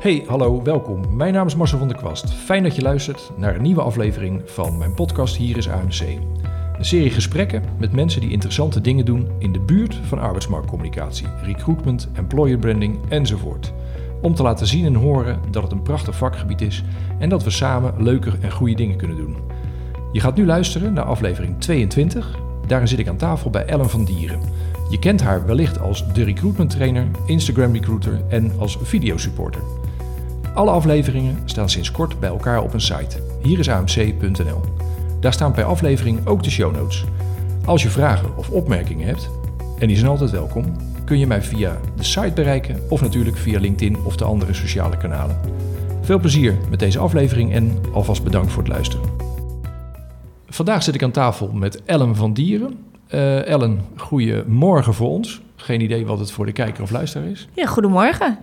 Hey, hallo, welkom. Mijn naam is Marcel van der Kwast. Fijn dat je luistert naar een nieuwe aflevering van mijn podcast Hier is AMC. Een serie gesprekken met mensen die interessante dingen doen in de buurt van arbeidsmarktcommunicatie, recruitment, employer branding enzovoort. Om te laten zien en horen dat het een prachtig vakgebied is en dat we samen leuke en goede dingen kunnen doen. Je gaat nu luisteren naar aflevering 22. Daarin zit ik aan tafel bij Ellen van Dieren. Je kent haar wellicht als de recruitment trainer, Instagram recruiter en als videosupporter. Alle afleveringen staan sinds kort bij elkaar op een site. Hier is amc.nl. Daar staan per aflevering ook de show notes. Als je vragen of opmerkingen hebt, en die zijn altijd welkom, kun je mij via de site bereiken of natuurlijk via LinkedIn of de andere sociale kanalen. Veel plezier met deze aflevering en alvast bedankt voor het luisteren. Vandaag zit ik aan tafel met Ellen van Dieren. Uh, Ellen, goedemorgen voor ons. Geen idee wat het voor de kijker of luisteraar is. Ja, goedemorgen.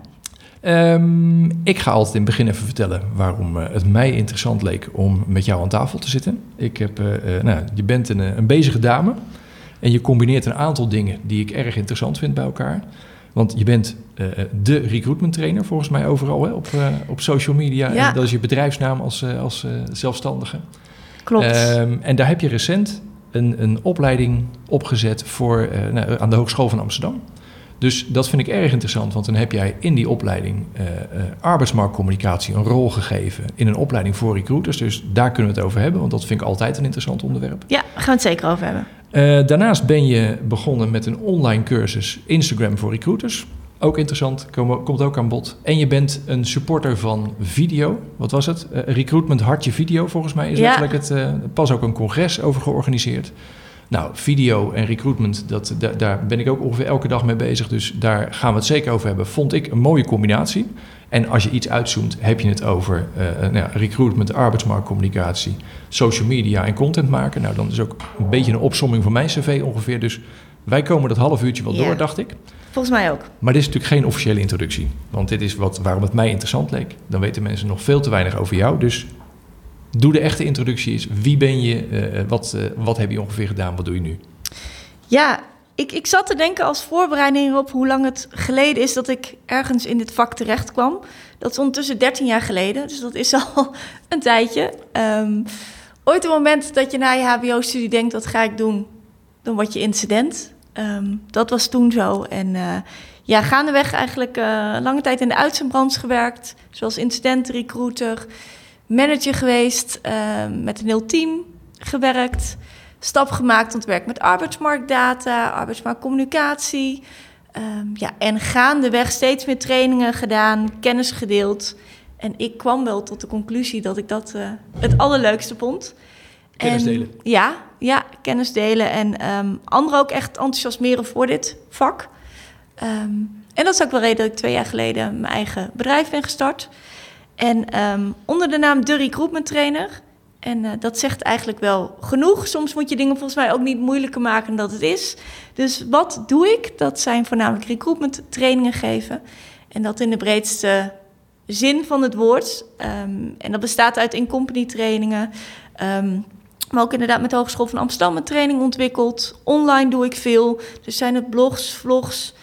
Um, ik ga altijd in het begin even vertellen waarom uh, het mij interessant leek om met jou aan tafel te zitten. Ik heb, uh, nou, je bent een, een bezige dame en je combineert een aantal dingen die ik erg interessant vind bij elkaar. Want je bent de recruitment trainer volgens mij overal hè, op, op social media. Ja. En dat is je bedrijfsnaam als, als zelfstandige. Klopt. Um, en daar heb je recent een, een opleiding opgezet voor, uh, nou, aan de Hogeschool van Amsterdam. Dus dat vind ik erg interessant, want dan heb jij in die opleiding uh, arbeidsmarktcommunicatie een rol gegeven in een opleiding voor recruiters. Dus daar kunnen we het over hebben, want dat vind ik altijd een interessant onderwerp. Ja, daar gaan we het zeker over hebben. Uh, daarnaast ben je begonnen met een online cursus Instagram voor recruiters. Ook interessant, kom, komt ook aan bod. En je bent een supporter van video. Wat was het? Uh, recruitment Hartje Video, volgens mij is Ja. het. Uh, pas ook een congres over georganiseerd. Nou, video en recruitment, dat, da- daar ben ik ook ongeveer elke dag mee bezig. Dus daar gaan we het zeker over hebben. Vond ik een mooie combinatie. En als je iets uitzoomt, heb je het over uh, nou ja, recruitment, arbeidsmarktcommunicatie, social media en content maken. Nou, dan is ook een beetje een opsomming van mijn cv ongeveer. Dus wij komen dat half uurtje wel door, dacht ik. Volgens mij ook. Maar dit is natuurlijk geen officiële introductie. Want dit is wat, waarom het mij interessant leek. Dan weten mensen nog veel te weinig over jou. Dus doe de echte introductie eens. Wie ben je? Uh, wat, uh, wat heb je ongeveer gedaan? Wat doe je nu? Ja, ik, ik zat te denken als voorbereiding op hoe lang het geleden is dat ik ergens in dit vak terecht kwam. Dat is ondertussen 13 jaar geleden, dus dat is al een tijdje. Um, ooit een moment dat je na je HBO-studie denkt: wat ga ik doen? Dan word je incident. Um, dat was toen zo. En uh, ja, gaandeweg eigenlijk lange tijd in de uitzendbranche gewerkt. Zoals incident recruiter, manager geweest, uh, met een heel team gewerkt. Stap gemaakt om te werken met arbeidsmarktdata, arbeidsmarktcommunicatie. Um, ja, en gaandeweg steeds meer trainingen gedaan, kennis gedeeld. En ik kwam wel tot de conclusie dat ik dat uh, het allerleukste vond. Kennis en, delen. Ja, ja, kennis delen en um, anderen ook echt enthousiasmeren voor dit vak. Um, en dat is ook wel reden dat ik twee jaar geleden mijn eigen bedrijf ben gestart. En um, onder de naam De Recruitment Trainer. En uh, dat zegt eigenlijk wel genoeg. Soms moet je dingen volgens mij ook niet moeilijker maken dan het is. Dus wat doe ik? Dat zijn voornamelijk recruitment trainingen geven. En dat in de breedste zin van het woord. en dat bestaat uit in-company trainingen. Maar ook inderdaad met de Hogeschool van Amsterdam een training ontwikkeld. Online doe ik veel. Dus zijn het blogs, vlogs.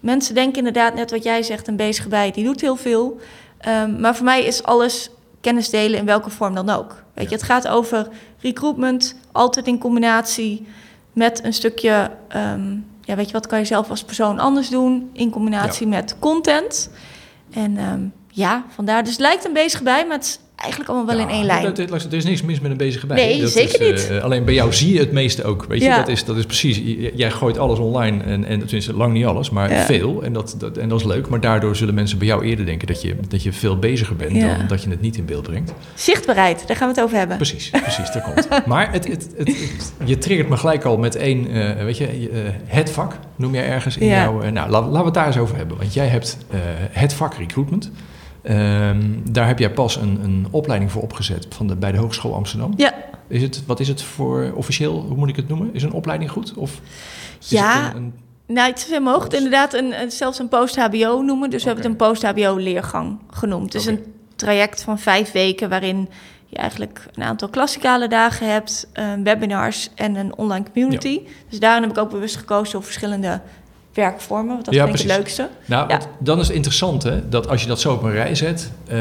Mensen denken inderdaad, net wat jij zegt, een bezige bij, die doet heel veel. Um, maar voor mij is alles kennis delen in welke vorm dan ook. Weet je, het gaat over recruitment, altijd in combinatie met een stukje... Um, ja, weet je, wat kan je zelf als persoon anders doen... in combinatie ja. met content. En um, ja, vandaar. Dus het lijkt een bezig bij, maar het eigenlijk allemaal wel ja, in één lijn. Er is niks mis met een bezige bij. Nee, dat zeker is, niet. Uh, alleen bij jou zie je het meeste ook. Weet je, ja. dat, is, dat is precies. Jij gooit alles online en, en tenminste lang niet alles, maar ja. veel. En dat, dat, en dat is leuk. Maar daardoor zullen mensen bij jou eerder denken dat je, dat je veel beziger bent dan dat je het niet in beeld brengt. Zichtbaarheid, daar gaan we het over hebben. Precies, precies, daar komt. Maar het, het, het, je triggert me gelijk al met één, uh, weet je, uh, het vak noem jij ergens in jouw. Nou, laten we het daar eens over hebben. Want jij hebt het vak recruitment. Um, daar heb jij pas een, een, opleiding voor opgezet van de, bij de Hogeschool Amsterdam. Ja. Is het, wat is het voor officieel, hoe moet ik het noemen? Is een opleiding goed? Of ja, het een, een... nou, het is inderdaad een, zelfs een post-HBO noemen. Dus okay. we hebben het een post-HBO-leergang genoemd. Dus okay. een traject van vijf weken waarin je eigenlijk een aantal klassikale dagen hebt, uh, webinars en een online community. Ja. Dus daarin heb ik ook bewust gekozen voor verschillende werkvormen. Want dat Ja, vind ik het leukste. Nou, Ja. dan is het interessant hè, dat als je dat zo op een rij zet. eh,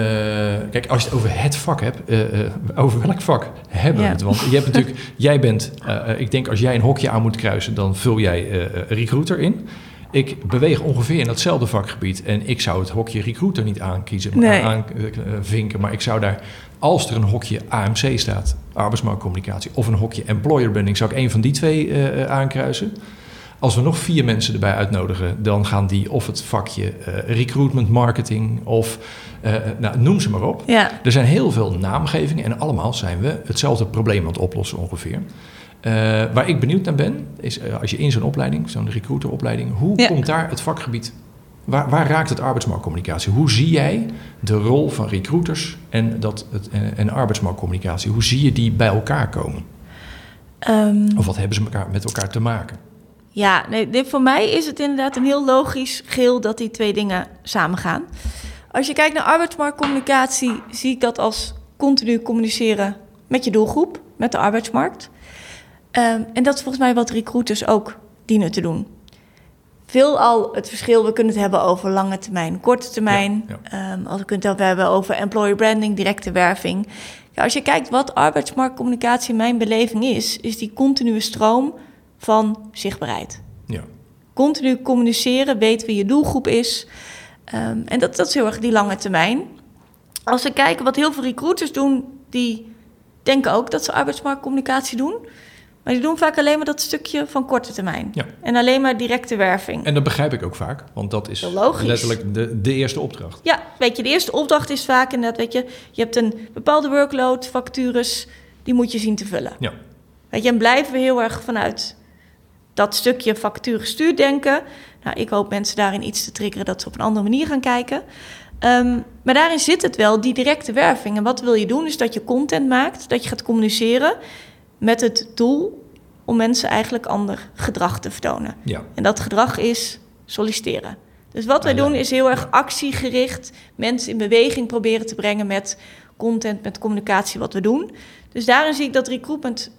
kijk, als je het over het vak hebt, eh, eh, over welk vak hebben we het? Want je hebt natuurlijk, jij bent, ik denk als jij een hokje aan moet kruisen, dan vul jij recruiter in. Ik beweeg ongeveer in datzelfde vakgebied en ik zou het hokje recruiter niet aankiezen, maar Nee. aanvinken. Maar ik zou daar, als er een hokje AMC staat, arbeidsmarktcommunicatie, of een hokje employer branding, zou ik een van die twee aankruisen. Als we nog vier mensen erbij uitnodigen, dan gaan die of het vakje eh, recruitment marketing of eh, nou, noem ze maar op. Ja, Er zijn heel veel naamgevingen en allemaal zijn we hetzelfde probleem aan het oplossen ongeveer. Eh, waar ik benieuwd naar ben, is eh, als je in zo'n opleiding, zo'n recruiteropleiding, hoe Ja. komt daar het vakgebied? Waar, waar raakt het arbeidsmarktcommunicatie? Hoe zie jij de rol van recruiters en, dat het, en, en arbeidsmarktcommunicatie? Hoe zie je die bij elkaar komen? Ehm, Of wat hebben ze elkaar, met elkaar te maken? Ja nee, dit, voor mij is het inderdaad een heel logisch geheel dat die twee dingen samengaan. Als je kijkt naar arbeidsmarktcommunicatie, zie ik dat als continu communiceren met je doelgroep, met de arbeidsmarkt. Ehm, en dat is volgens mij wat recruiters ook dienen te doen. Veelal het verschil, we kunnen het hebben over lange termijn, korte termijn. Ja, Ehm, als we kunnen het hebben over employer branding, directe werving. Ja, als je kijkt wat arbeidsmarktcommunicatie in mijn beleving is, is die continue stroom van zichtbaarheid. Ja. Continu communiceren, weten wie je doelgroep is. Ehm, en dat, dat is heel erg die lange termijn. Als we kijken wat heel veel recruiters doen, die denken ook dat ze arbeidsmarktcommunicatie doen. Maar die doen vaak alleen maar dat stukje van korte termijn. Ja. En alleen maar directe werving. En dat begrijp ik ook vaak, want dat is logisch. letterlijk de, de eerste opdracht. Ja, weet je, de eerste opdracht is vaak inderdaad, weet je, je hebt een bepaalde workload, vacatures, die moet je zien te vullen. Ja. Weet je, en blijven we heel erg vanuit dat stukje vacature gestuurd denken. Nou, ik hoop mensen daarin iets te triggeren dat ze op een andere manier gaan kijken. Ehm, maar daarin zit het wel, die directe werving. En wat wil je doen, is dat je content maakt, dat je gaat communiceren met het doel om mensen eigenlijk ander gedrag te vertonen. Ja. En dat gedrag is solliciteren. Dus wat wij doen is heel erg actiegericht mensen in beweging proberen te brengen met content, met communicatie wat we doen. Dus daarin zie ik dat recruitment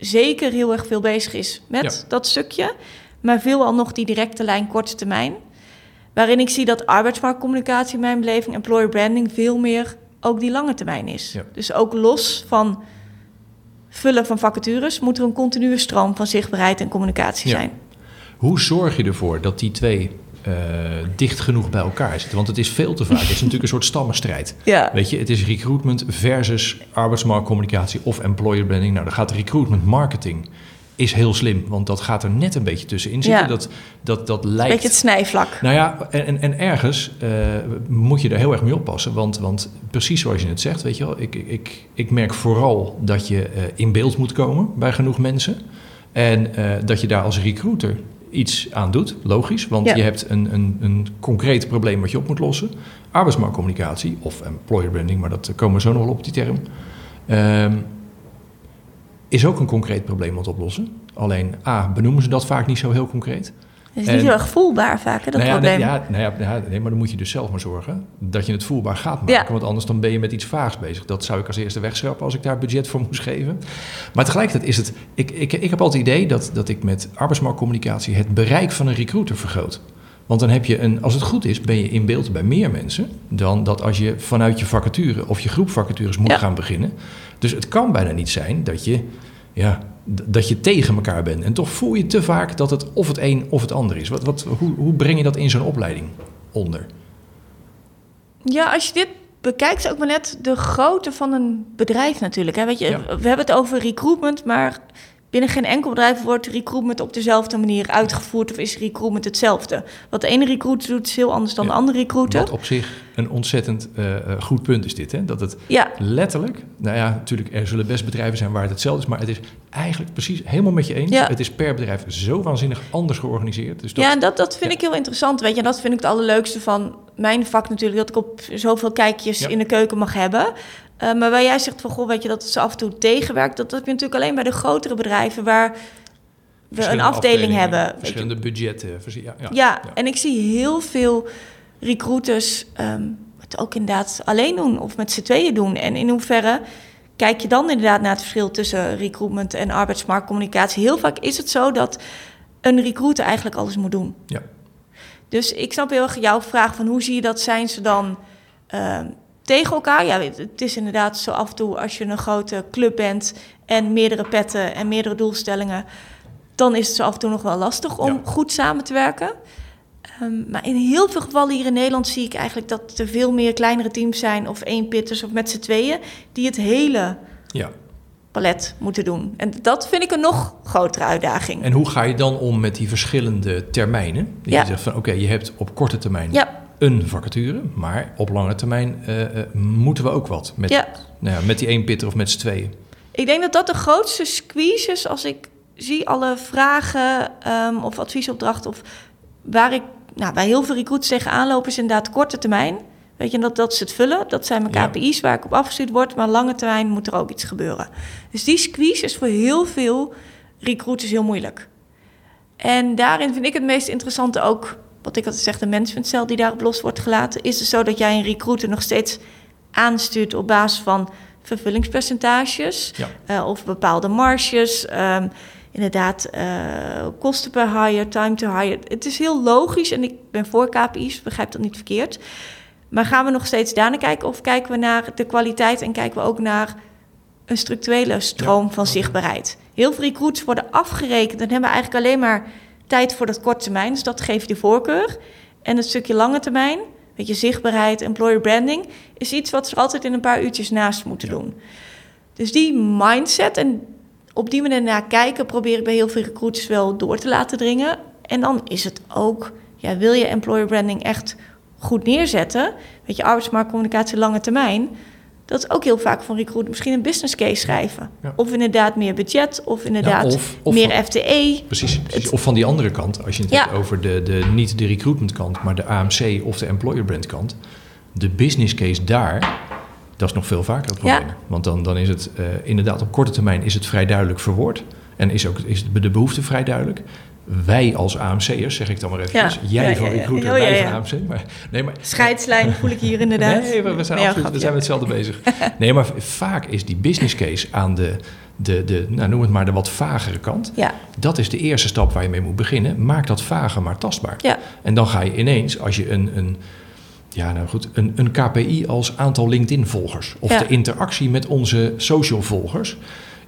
zeker heel erg veel bezig is met Ja. dat stukje, maar veelal nog die directe lijn korte termijn. Waarin ik zie dat arbeidsmarktcommunicatie in mijn beleving, employer branding, veel meer ook die lange termijn is. Ja. Dus ook los van vullen van vacatures moet er een continue stroom van zichtbaarheid en communicatie Ja. zijn. Hoe zorg je ervoor dat die twee eh, dicht genoeg bij elkaar zitten? Want het is veel te vaak. Het is natuurlijk een soort stammenstrijd. Ja. Weet je, het is recruitment versus arbeidsmarktcommunicatie of employer branding. Nou, dan gaat recruitment marketing is heel slim, want dat gaat er net een beetje tussenin zitten. Ja. Dat, dat, dat lijkt... Beetje het snijvlak. Nou ja, en, en, en ergens eh, moet je er heel erg mee oppassen. Want, want precies zoals je het zegt, weet je wel, ik, ik, ik merk vooral dat je eh, in beeld moet komen bij genoeg mensen. En dat je daar als recruiter iets aan doet, logisch. Want Ja. je hebt een, een, een concreet probleem wat je op moet lossen. Arbeidsmarktcommunicatie of employer branding, maar dat eh, komen we zo nog wel op die term. Ehm, is ook een concreet probleem te oplossen. Alleen A, benoemen ze dat vaak niet zo heel concreet. Het is En- niet heel erg voelbaar vaak, hè, dat Nou ja, probleem. Nee, ja, nou ja, ja, nee, maar dan moet je dus zelf maar zorgen dat je het voelbaar gaat maken. Ja. Want anders dan ben je met iets vaags bezig. Dat zou ik als eerste wegschrappen als ik daar budget voor moest geven. Maar tegelijkertijd is het... Ik, ik, ik heb altijd het idee dat, dat ik met arbeidsmarktcommunicatie het bereik van een recruiter vergroot. Want dan heb je een... Als het goed is, ben je in beeld bij meer mensen... dan dat als je vanuit je vacature of je groep vacatures moet Ja. gaan beginnen. Dus het kan bijna niet zijn dat je... Ja, dat je tegen elkaar bent. En toch voel je te vaak dat het of het een of het ander is. Wat, wat, hoe, hoe breng je dat in zo'n opleiding onder? Ja, als je dit bekijkt, ook maar net de grootte van een bedrijf natuurlijk. Hè? Weet je, Ja. We hebben het over recruitment, maar binnen geen enkel bedrijf wordt recruitment op dezelfde manier uitgevoerd of is recruitment hetzelfde. Wat de ene recruiter doet is heel anders dan Ja. de andere recruiter. Wat op zich een ontzettend eh, eh, goed punt is dit. Hè? Dat het Ja, letterlijk, nou ja, natuurlijk, er zullen best bedrijven zijn waar het hetzelfde is, maar het is eigenlijk precies helemaal met je eens. Ja. Het is per bedrijf zo waanzinnig anders georganiseerd. Dus dat, ja en dat, dat vind ik heel interessant. Weet je, en dat vind ik het allerleukste van mijn vak natuurlijk, dat ik op zoveel kijkjes in de keuken mag hebben. Eh, maar waar jij zegt van, goh, weet je, dat het ze af en toe tegenwerkt, dat heb je natuurlijk alleen bij de grotere bedrijven waar we een afdeling hebben. Verschillende budgetten. Ja, ja, Ja, en ik zie heel veel recruiters ehm, het ook inderdaad alleen doen of met z'n tweeën doen. En in hoeverre kijk je dan inderdaad naar het verschil tussen recruitment en arbeidsmarktcommunicatie? Heel vaak is het zo dat een recruiter eigenlijk alles moet doen. Ja. Dus ik snap heel erg jouw vraag van hoe zie je dat? Zijn ze dan ehm, tegen elkaar? Ja, het is inderdaad zo af en toe als je een grote club bent en meerdere petten en meerdere doelstellingen, dan is het zo af en toe nog wel lastig om goed samen te werken. Ehm, maar in heel veel gevallen hier in Nederland zie ik eigenlijk dat er veel meer kleinere teams zijn, of één pitters of met z'n tweeën, die het hele ja. palet moeten doen. En dat vind ik een nog grotere uitdaging. En hoe ga je dan om met die verschillende termijnen? Die ja. Je zegt van oké, je hebt op korte termijn ja. Een vacature, maar op lange termijn uh, moeten we ook wat met, ja. Nou ja, met die één pitter of met z'n tweeën. Ik denk dat dat de grootste squeeze is als ik zie alle vragen um, of adviesopdrachten of waar ik nou, waar heel veel recruits tegenaan lopen is inderdaad korte termijn. Weet je, dat, dat is het vullen. Dat zijn mijn KPI's waar ik op afgestuurd word. Maar lange termijn moet er ook iets gebeuren. Dus die squeeze is voor heel veel recruiters heel moeilijk. En daarin vind ik het meest interessante ook... wat ik altijd zeg, de managementcel die daarop los wordt gelaten... is het zo dat jij een recruiter nog steeds aanstuurt... op basis van vervullingspercentages... Uh, of bepaalde marges... Um, inderdaad uh, kosten per hire, time to hire. Het is heel logisch en ik ben voor KPI's, begrijp dat niet verkeerd. Maar gaan we nog steeds daarna kijken of kijken we naar de kwaliteit en kijken we ook naar een structurele stroom van zichtbaarheid? Heel veel recruits worden afgerekend en hebben eigenlijk alleen maar tijd voor dat korte termijn, dus dat geeft je voorkeur. En het stukje lange termijn, weet je, zichtbaarheid, employer branding, is iets wat ze altijd in een paar uurtjes naast moeten doen. Dus die mindset en op die manier naar kijken, probeer ik bij heel veel recruiters wel door te laten dringen. En dan is het ook, ja, wil je employer branding echt goed neerzetten? Weet je, arbeidsmarktcommunicatie lange termijn. Dat is ook heel vaak van recruit misschien een business case schrijven. Of inderdaad meer budget, of inderdaad meer FTE. Precies, Of van die andere kant, als je het hebt over de, de, niet de recruitment kant, maar de AMC of de employer brand kant. De business case daar dat is nog veel vaker het probleem. Want dan, dan is het uh, inderdaad op korte termijn is het vrij duidelijk verwoord. En is ook is de behoefte vrij duidelijk. Wij als AMC'ers, zeg ik dan maar even. Jij van recruiter, oh, wij van AMC. Maar, nee, maar, Scheidslijn voel ik hier inderdaad. Nee, we, zijn, absoluut, we zijn met hetzelfde bezig. Nee, maar vaak is die business case aan de, de, de nou, noem het maar de wat vagere kant. Ja. Dat is de eerste stap waar je mee moet beginnen. Maak dat vager maar tastbaar. Ja. En dan ga je ineens, als je een, een ja, nou goed, een, een KPI als aantal LinkedIn-volgers. Of de interactie met onze social-volgers.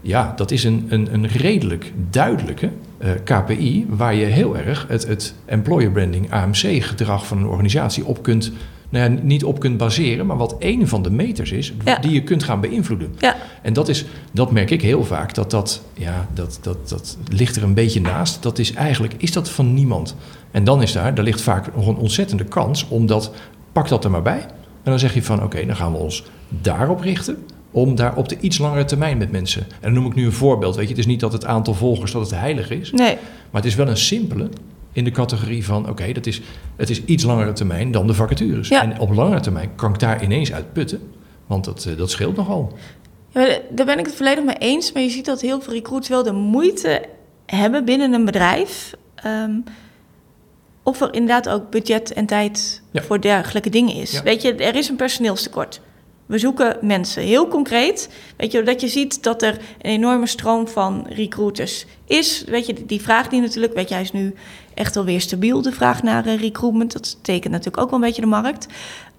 Ja, dat is een, een, een redelijk duidelijke uh, eh, KPI waar je heel erg het, het employer branding AMC-gedrag van een organisatie op kunt, nou ja, niet op kunt baseren, maar wat een van de meters is die je kunt gaan beïnvloeden. Ja. En dat, is, dat merk ik heel vaak, dat dat, ja, dat, dat, dat ligt er een beetje naast. Dat is eigenlijk, is dat van niemand? En dan is daar, daar ligt vaak nog een ontzettende kans om dat pak dat er maar bij. En dan zeg je van oké, dan gaan we ons daarop richten. Om daar op de iets langere termijn met mensen. En dan noem ik nu een voorbeeld. Weet je, het is niet dat het aantal volgers dat het heilig is. Nee. Maar het is wel een simpele in de categorie van oké, dat is, het is iets langere termijn dan de vacatures. Ja. En op langere termijn kan ik daar ineens uit putten. Want dat, eh, dat scheelt nogal. Ja, daar ben ik het volledig mee eens. Maar je ziet dat heel veel recruits wel de moeite hebben binnen een bedrijf. Ehm, of er inderdaad ook budget en tijd voor dergelijke dingen is. Weet je, er is een personeelstekort. We zoeken mensen. Heel concreet, weet je, dat je ziet dat er een enorme stroom van recruiters is. Weet je, die vraag die natuurlijk, weet je, hij is nu echt alweer stabiel, de vraag naar uh, recruitment. Dat tekent natuurlijk ook wel een beetje de markt.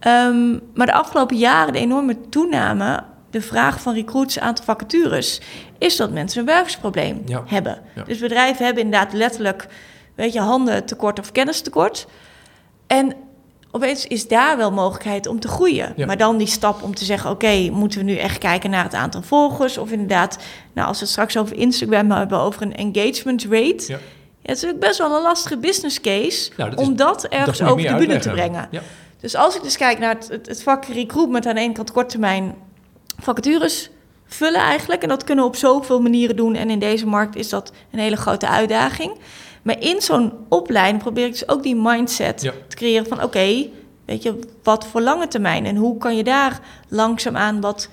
Um, maar de afgelopen jaren, de enorme toename, de vraag van recruits aantal vacatures, is dat mensen een wervingsprobleem hebben. Dus bedrijven hebben inderdaad letterlijk weet je, handen tekort of kennis tekort. En opeens is daar wel mogelijkheid om te groeien. Maar dan die stap om te zeggen: oké, moeten we nu echt kijken naar het aantal volgers? Of inderdaad, nou, als we het straks over Instagram hebben, over een engagement rate. Ja. Ja, het is natuurlijk best wel een lastige business case nou, dat om dat ergens over de bühne te brengen. Ja. Dus als ik dus kijk naar het, het, het vak recruitment aan de ene kant korttermijn vacatures vullen eigenlijk. En dat kunnen we op zoveel manieren doen. En in deze markt is dat een hele grote uitdaging. Maar in zo'n opleiding probeer ik dus ook die mindset te creëren van oké, weet je, wat voor lange termijn en hoe kan je daar langzaamaan wat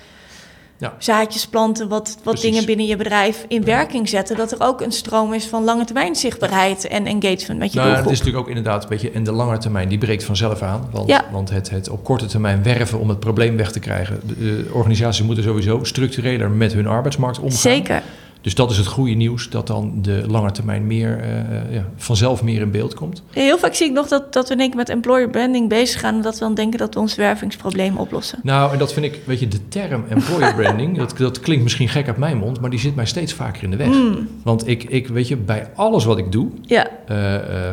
ja. zaadjes planten, wat, wat dingen binnen je bedrijf in werking zetten. Dat er ook een stroom is van lange termijn zichtbaarheid en engagement met je nou, doelgroep. Het is natuurlijk ook inderdaad een beetje in de lange termijn, die breekt vanzelf aan. Want, ja. want het, het op korte termijn werven om het probleem weg te krijgen. De, de organisaties moeten sowieso structureler met hun arbeidsmarkt omgaan. Zeker. Dus dat is het goede nieuws, dat dan de lange termijn meer, eh, eh, ja, vanzelf meer in beeld komt. Heel vaak zie ik nog dat, dat we met employer branding bezig gaan... en dat we dan denken dat we ons wervingsprobleem oplossen. Nou, en dat vind ik, weet je, de term employer branding, dat, dat klinkt misschien gek uit mijn mond, maar die zit mij steeds vaker in de weg. Mm, Want ik, ik, weet je, bij alles wat ik doe, ja, eh,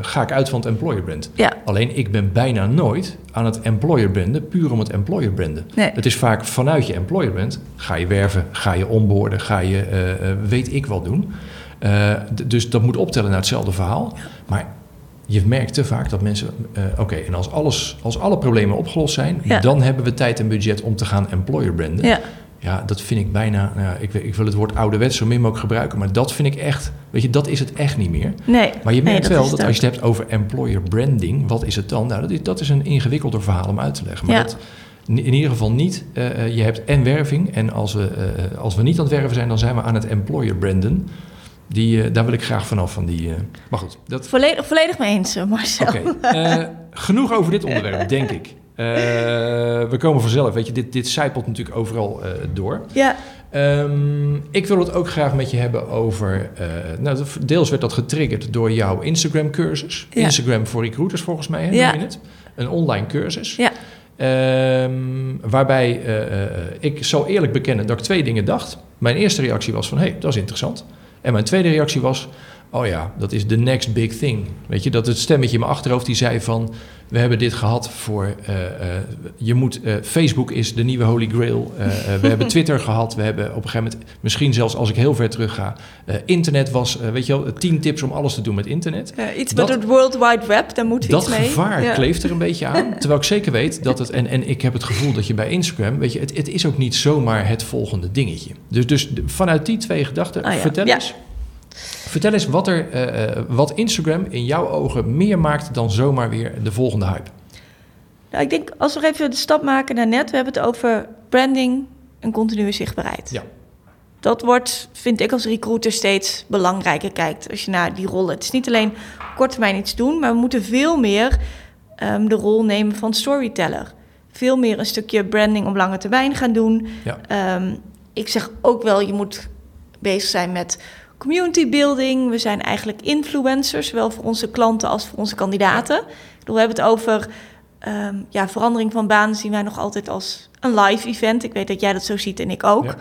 ga ik uit van het employer brand. ja, Alleen ik ben bijna nooit aan het employer branden, puur om het employer branden. nee. Het is vaak vanuit je employer brand, ga je werven, ga je onboorden, ga je eh, eh, weet ik wat doen. Eh, dus dat moet optellen naar hetzelfde verhaal. Maar je merkt te vaak dat mensen, oké, en als, alles, als alle problemen opgelost zijn, Ja. dan hebben we tijd en budget om te gaan employer branden. Ja, Ja, dat vind ik bijna, nou, ja, ik, wil- ik wil het woord ouderwets zo min mogelijk gebruiken, maar dat vind ik echt, weet je, dat is het echt niet meer. nee. Maar je Nee, merkt dat wel dat als je het hebt over employer branding, wat is het dan? Nou, dat is, dat is een ingewikkelder verhaal om uit te leggen. Maar Ja. dat, in ieder geval niet, eh, eh, je hebt en werving. En als we, eh, als we niet aan het werven zijn, dan zijn we aan het employer branden. Die, daar wil ik graag vanaf. Van die, maar goed, dat, Volledig, volledig mee eens, Marcel. oké. Genoeg over dit onderwerp, denk ik. Eh, we komen vanzelf, weet je, dit, dit zijpelt natuurlijk overal eh, door. Ja, Ehm, ik wil het ook graag met je hebben over. eh, nou, deels werd dat getriggerd door jouw Instagram-cursus. Ja. Instagram voor recruiters, volgens mij, hè, Ja. noem je het? Een online cursus. Ja. Ehm, waarbij ik zal eerlijk bekennen dat ik twee dingen dacht. Mijn eerste reactie was van, hé, hey, dat is interessant. En mijn tweede reactie was, oh ja, dat is the next big thing. Weet je, dat het stemmetje in mijn achterhoofd die zei van... we hebben dit gehad voor... eh, eh, je moet, eh, Facebook is de nieuwe holy grail. We hebben Twitter gehad. We hebben op een gegeven moment, misschien zelfs als ik heel ver terug ga... internet was, weet je wel, tien tips om alles te doen met internet. iets Dat- met het World Wide Web, daar Dat iets mee. gevaar Ja. kleeft er een beetje aan. Terwijl ik zeker weet dat het... En, en ik heb het gevoel dat je bij Instagram... Weet je, het, het is ook niet zomaar het volgende dingetje. Dus, dus de- vanuit die twee gedachten, Ah ja. vertel Ja. eens... Vertel eens wat, er, eh, eh, wat Instagram in jouw ogen meer maakt dan zomaar weer de volgende hype. Nou, ik denk, als we even de stap maken naar net, we hebben het over branding en continue zichtbaarheid. Ja. Dat wordt, vind ik als recruiter, steeds belangrijker kijkt als je naar die rollen. Het is niet alleen op korte termijn iets doen, maar we moeten veel meer ehm, de rol nemen van storyteller. Veel meer een stukje branding op lange termijn gaan doen. Ja. Ehm, ik zeg ook wel, je moet bezig zijn met community building. We zijn eigenlijk influencers, zowel voor onze klanten als voor onze kandidaten. Ik bedoel, we hebben het over ehm, ja, verandering van banen zien wij nog altijd als een live event. Ik weet dat jij dat zo ziet en ik ook. Ja.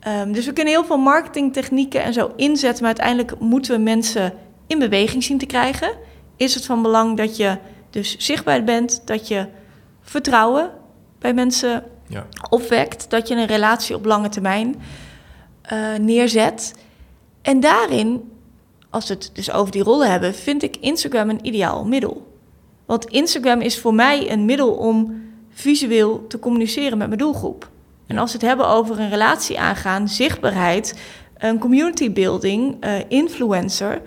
Ehm, dus we kunnen heel veel marketingtechnieken en zo inzetten, maar uiteindelijk moeten we mensen in beweging zien te krijgen. Is het van belang dat je dus zichtbaar bent, dat je vertrouwen bij mensen Ja. opwekt, dat je een relatie op lange termijn eh, neerzet. En daarin, als we het dus over die rollen hebben, vind ik Instagram een ideaal middel. Want Instagram is voor mij een middel om visueel te communiceren met mijn doelgroep. En als we het hebben over een relatie aangaan, zichtbaarheid, een community building, eh, influencer,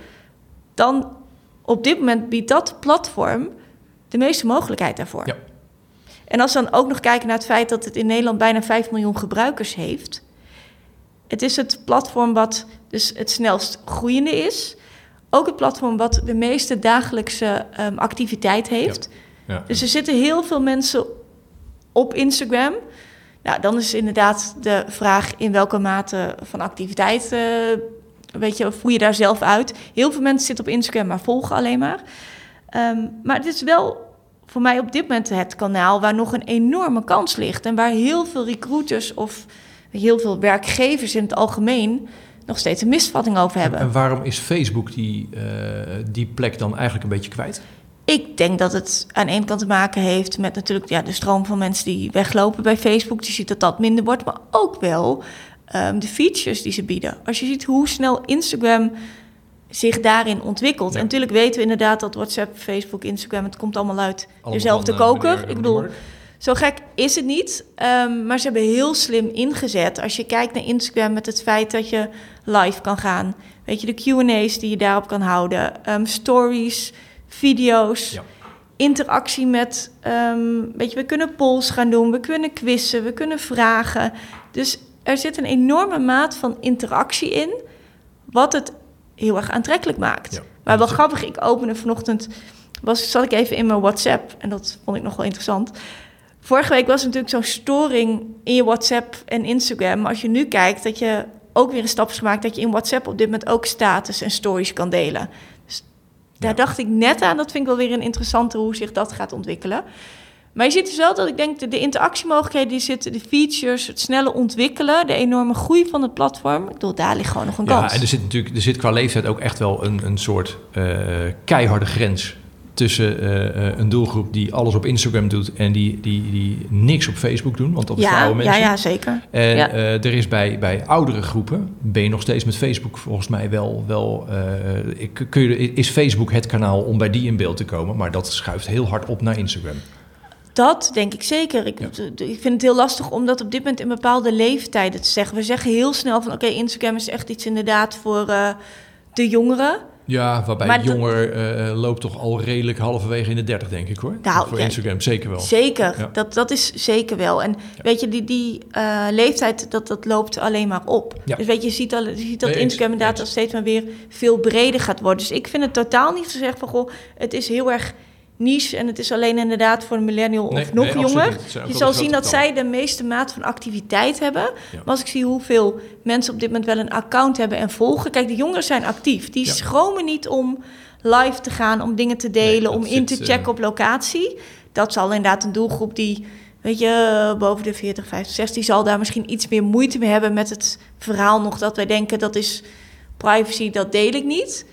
dan op dit moment biedt dat platform de meeste mogelijkheid daarvoor. Ja. En als we dan ook nog kijken naar het feit dat het in Nederland bijna 5 miljoen gebruikers heeft. Het is het platform wat dus het snelst groeiende is. Ook het platform wat de meeste dagelijkse ehm, activiteit heeft. Ja. Dus er zitten heel veel mensen op Instagram. Nou, dan is inderdaad de vraag in welke mate van activiteit, eh, weet je, voer je daar zelf uit. Heel veel mensen zitten op Instagram, maar volgen alleen maar. Ehm, maar het is wel voor mij op dit moment het kanaal waar nog een enorme kans ligt. En waar heel veel recruiters of heel veel werkgevers in het algemeen nog steeds een misvatting over hebben. En waarom is Facebook die, eh, die plek dan eigenlijk een beetje kwijt? Ik denk dat het aan de ene kant te maken heeft met natuurlijk ja, de stroom van mensen die weglopen bij Facebook. Je ziet dat dat minder wordt, maar ook wel ehm, de features die ze bieden. Als je ziet hoe snel Instagram zich daarin ontwikkelt. Ja. En natuurlijk weten we inderdaad dat WhatsApp, Facebook, Instagram, het komt allemaal uit Allemaal dezelfde van, eh, koker. Ik bedoel. Zo gek is het niet. Ehm, maar ze hebben heel slim ingezet. Als je kijkt naar Instagram met het feit dat je live kan gaan. Weet je, de Q&A's die je daarop kan houden. ehm, stories, video's. Ja. Interactie met, ehm, weet je, we kunnen polls gaan doen. We kunnen quizzen, we kunnen vragen. Dus er zit een enorme maat van interactie in. Wat het heel erg aantrekkelijk maakt. Ja. Maar wel grappig, ik opende vanochtend, was, zat ik even in mijn WhatsApp en dat vond ik nog wel interessant. Vorige week was natuurlijk zo'n storing in je WhatsApp en Instagram. Maar als je nu kijkt dat je ook weer een stap is gemaakt dat je in WhatsApp op dit moment ook status en stories kan delen. Dus daar Ja. dacht ik net aan. Dat vind ik wel weer een interessante hoe zich dat gaat ontwikkelen. Maar je ziet dus wel dat ik denk de, de interactiemogelijkheden die zitten, de features, het snelle ontwikkelen, de enorme groei van het platform. Ik bedoel, daar ligt gewoon nog een Ja, kans. en er zit natuurlijk er zit qua leeftijd ook echt wel een, een soort eh, keiharde grens tussen eh, eh, een doelgroep die alles op Instagram doet en die, die, die niks op Facebook doen, want dat is ja, oude ja, mensen. ja, zeker. En Ja. eh, er is bij, bij oudere groepen, ben je nog steeds met Facebook volgens mij wel, wel ik- kun je, is Facebook het kanaal om bij die in beeld te komen, maar dat schuift heel hard op naar Instagram. Dat denk ik zeker. Ik, Ja. ik vind het heel lastig om dat op dit moment in bepaalde leeftijden te zeggen. We zeggen heel snel van oké, Instagram is echt iets inderdaad voor de jongeren. Ja, waarbij Maar jonger eh, loopt toch al redelijk halverwege in de 30, denk ik hoor. Nou, voor ja, Instagram zeker wel. Zeker, Ja. dat, dat is zeker wel. En weet je, die, die eh, leeftijd, dat, dat loopt alleen maar op. Ja. Dus weet je, je ziet, al, je ziet dat Nee, Instagram inderdaad al steeds maar weer veel breder gaat worden. Dus ik vind het totaal niet te zeggen van, goh, het is heel erg niche en het is alleen inderdaad voor een millennial Nee, of nog nee, jonger. Je zal zien dat zij de meeste maat van activiteit hebben. Ja. Maar als ik zie hoeveel mensen op dit moment wel een account hebben en volgen. Kijk, de jongeren zijn actief. Die Ja. schromen niet om live te gaan, om dingen te delen, Nee, om in te zit, eh, checken op locatie. Dat zal inderdaad een doelgroep die, weet je, boven de 40, 50, 60, die zal daar misschien iets meer moeite mee hebben met het verhaal nog dat wij denken dat is privacy, dat deel ik niet.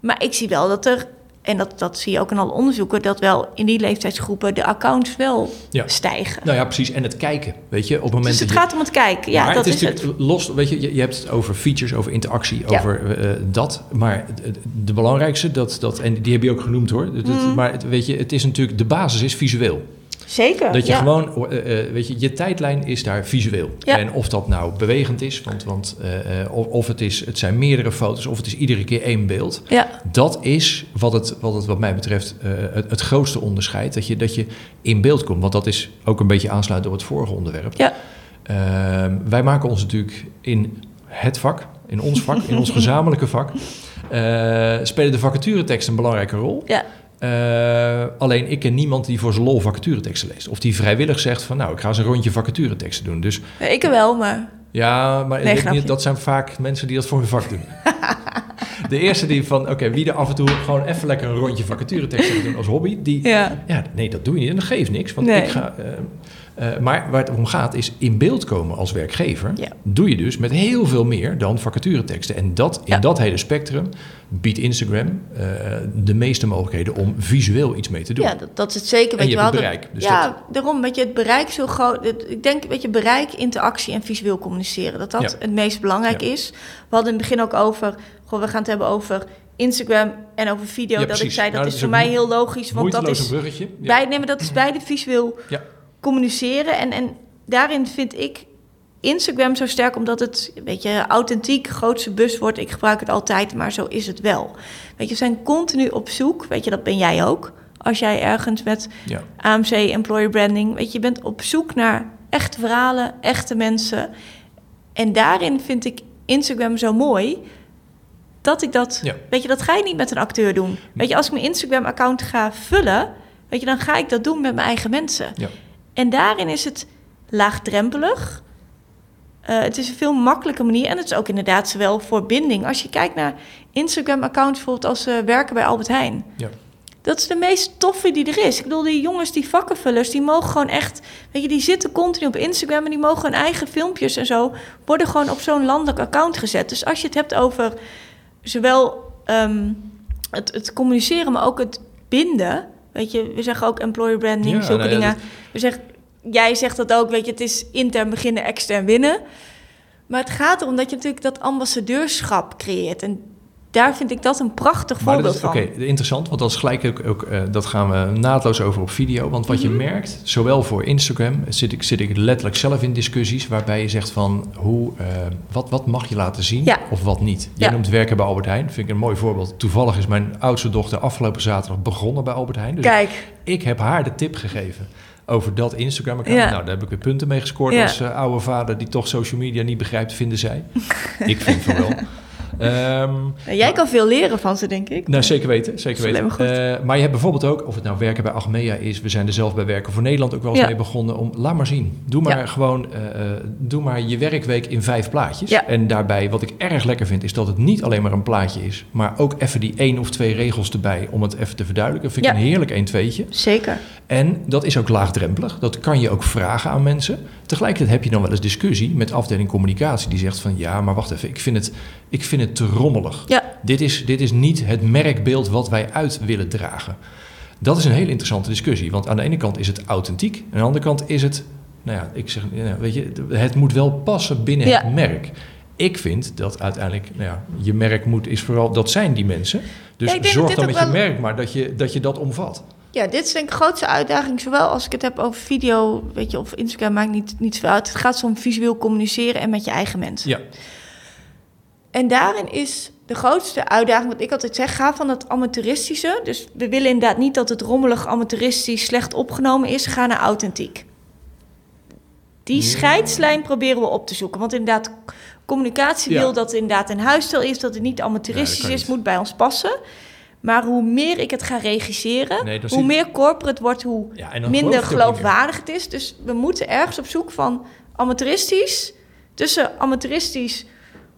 Maar ik zie wel dat er, en dat, dat zie je ook in alle onderzoeken, dat wel in die leeftijdsgroepen de accounts wel Ja. stijgen. Nou ja, precies. En het kijken, weet je, op het moment Dus het dat je- gaat om het kijken. Ja, maar dat het is, het. natuurlijk los, weet je, je, hebt het over features, over interactie, Ja. over eh, dat. Maar de, belangrijkste, dat, dat, en die heb je ook genoemd hoor. Dat- Mm. Maar het, weet je, het is natuurlijk, de basis is visueel. Zeker. Dat je ja. gewoon, eh, eh, weet je, je tijdlijn is daar visueel. Ja. En of dat nou bewegend is, want, want eh, of, of het, is, het zijn meerdere foto's, of het is iedere keer één beeld. Ja, Dat is wat het, wat het wat mij betreft het, het grootste onderscheid. Dat je, dat je in beeld komt. Want dat is ook een beetje aansluit door het vorige onderwerp. Ja. Ehm, wij maken ons natuurlijk in het vak, in ons vak, in ons gezamenlijke vak, spelen de vacatureteksten een belangrijke rol. ja. Eh, alleen ik ken niemand die voor zijn lol vacatureteksten leest. Of die vrijwillig zegt van nou, ik ga eens een rondje vacatureteksten doen. Dus ik er wel, maar ja, maar Nee, ik- grapje. dat zijn vaak mensen die dat voor hun vak doen. De eerste die van, oké, wie er af en toe gewoon even lekker een rondje vacatureteksten gaat doen als hobby, die, ja. ja, nee, dat doe je niet en dat geeft niks. Want Nee. ik ga, eh, eh, maar waar het om gaat is in beeld komen als werkgever. Ja. Doe je dus met heel veel meer dan vacatureteksten. En dat, in Ja. dat hele spectrum biedt Instagram eh, de meeste mogelijkheden om visueel iets mee te doen. Ja, dat, dat is het zeker. En Weet je je hebt wel, het bereik, dus ja, dat- daarom. Weet je, het bereik zo groot. het- ik denk, weet je, bereik, interactie en visueel communiceren. Dat dat Ja. het meest belangrijk is. We hadden in het begin ook over. Goh, we gaan het hebben over Instagram en over video. Dat ik zei, dat Nou, is dat voor is ook mij heel logisch. Want dat is, bruggetje. Bij, nee, maar dat is beide visueel Ja. Communiceren. En, en daarin vind ik Instagram zo sterk, omdat het, weet je, authentiek, grootste buzzword. Ik gebruik het altijd, maar zo is het wel. Weet je, we zijn continu op zoek. Weet je, dat ben jij ook. Als jij ergens met Ja. AMC, employer branding, weet je, je bent op zoek naar echte verhalen, echte mensen. En daarin vind ik Instagram zo mooi. Dat ik dat, Ja. weet je, dat ga je niet met een acteur doen. Weet je, als ik mijn Instagram-account ga vullen, weet je, dan ga ik dat doen met mijn eigen mensen. Ja. En daarin is het laagdrempelig. Eh, het is een veel makkelijke manier. En het is ook inderdaad zowel voor binding. Als je kijkt naar Instagram-accounts, bijvoorbeeld als ze werken bij Albert Heijn. Ja. Dat is de meest toffe die er is. Ik bedoel, die jongens, die vakkenvullers, die mogen gewoon echt... Weet je, die zitten continu op Instagram en die mogen hun eigen filmpjes en zo... worden gewoon op zo'n landelijk account gezet. Dus als je het hebt over zowel ehm, het, het communiceren, maar ook het binden... Weet je, we zeggen ook employer branding, Ja, zulke nou ja, dingen. We zeggen, jij zegt dat ook, weet je, het is intern beginnen, extern winnen. Maar het gaat erom dat je natuurlijk dat ambassadeurschap creëert. En daar vind ik dat een prachtig Maar voorbeeld dat is, Oké, van. interessant, want dat is gelijk ook, ook eh, dat gaan we naadloos over op video. Want wat Mhm. je merkt, zowel voor Instagram zit ik, zit ik letterlijk zelf in discussies waarbij je zegt van hoe, eh, wat, wat mag je laten zien Ja. of wat niet. Jij Ja. noemt werken bij Albert Heijn, vind ik een mooi voorbeeld. Toevallig is mijn oudste dochter afgelopen zaterdag begonnen bij Albert Heijn. Dus Kijk, ik heb haar de tip gegeven over dat Instagram-account. Ja. Nou, daar heb ik weer punten mee gescoord Ja. als eh, oude vader die toch social media niet begrijpt, vinden zij. ik vind van wel. Ehm, jij kan veel leren van ze, denk ik. nou, zeker weten. Zeker weten. Eh, maar je hebt bijvoorbeeld ook, of het nou werken bij Achmea is, we zijn er zelf bij Werken voor Nederland ook wel eens Ja. mee begonnen. Om, laat maar zien. Doe maar Ja. gewoon, eh, eh, doe maar je werkweek in vijf plaatjes. Ja. En daarbij, wat ik erg lekker vind, is dat het niet alleen maar een plaatje is, maar ook even die één of twee regels erbij om het even te verduidelijken. Vind ik een heerlijk 1 tweetje. Zeker. En dat is ook laagdrempelig. Dat kan je ook vragen aan mensen. Tegelijkertijd heb je dan wel eens discussie met afdeling communicatie. Die zegt van ja, maar wacht even. Ik vind het, ik vind het te rommelig. Ja. Dit, is, dit is niet het merkbeeld wat wij uit willen dragen. Dat is een hele interessante discussie. Want aan de ene kant is het authentiek. En aan de andere kant is het... Nou ja, ik zeg, ja, weet je, het moet wel passen binnen Ja. het merk. Ik vind dat uiteindelijk, nou ja, je merk moet, is vooral, dat zijn die mensen. Dus Ja, zorg dan met je merk maar dat je, dat je dat omvat. Ja, dit is denk ik de grootste uitdaging. Zowel als ik het heb over video, weet je, of Instagram maakt niet, niet zoveel uit. Het gaat om visueel communiceren en met je eigen mensen. Ja, En daarin is de grootste uitdaging, wat ik altijd zeg, ga van het amateuristische. Dus we willen inderdaad niet dat het rommelig, amateuristisch, slecht opgenomen is. Ga naar authentiek. Die Mm. scheidslijn proberen we op te zoeken. Want inderdaad, communicatie Ja. wil dat het inderdaad een huisstijl is, dat het niet amateuristisch Ja, is, niet. moet bij ons passen. Maar hoe meer ik het ga regisseren, Nee, hoe meer corporate wordt, hoe ja minder geloofwaardig het is. Dus we moeten ergens op zoek van amateuristisch, tussen amateuristisch,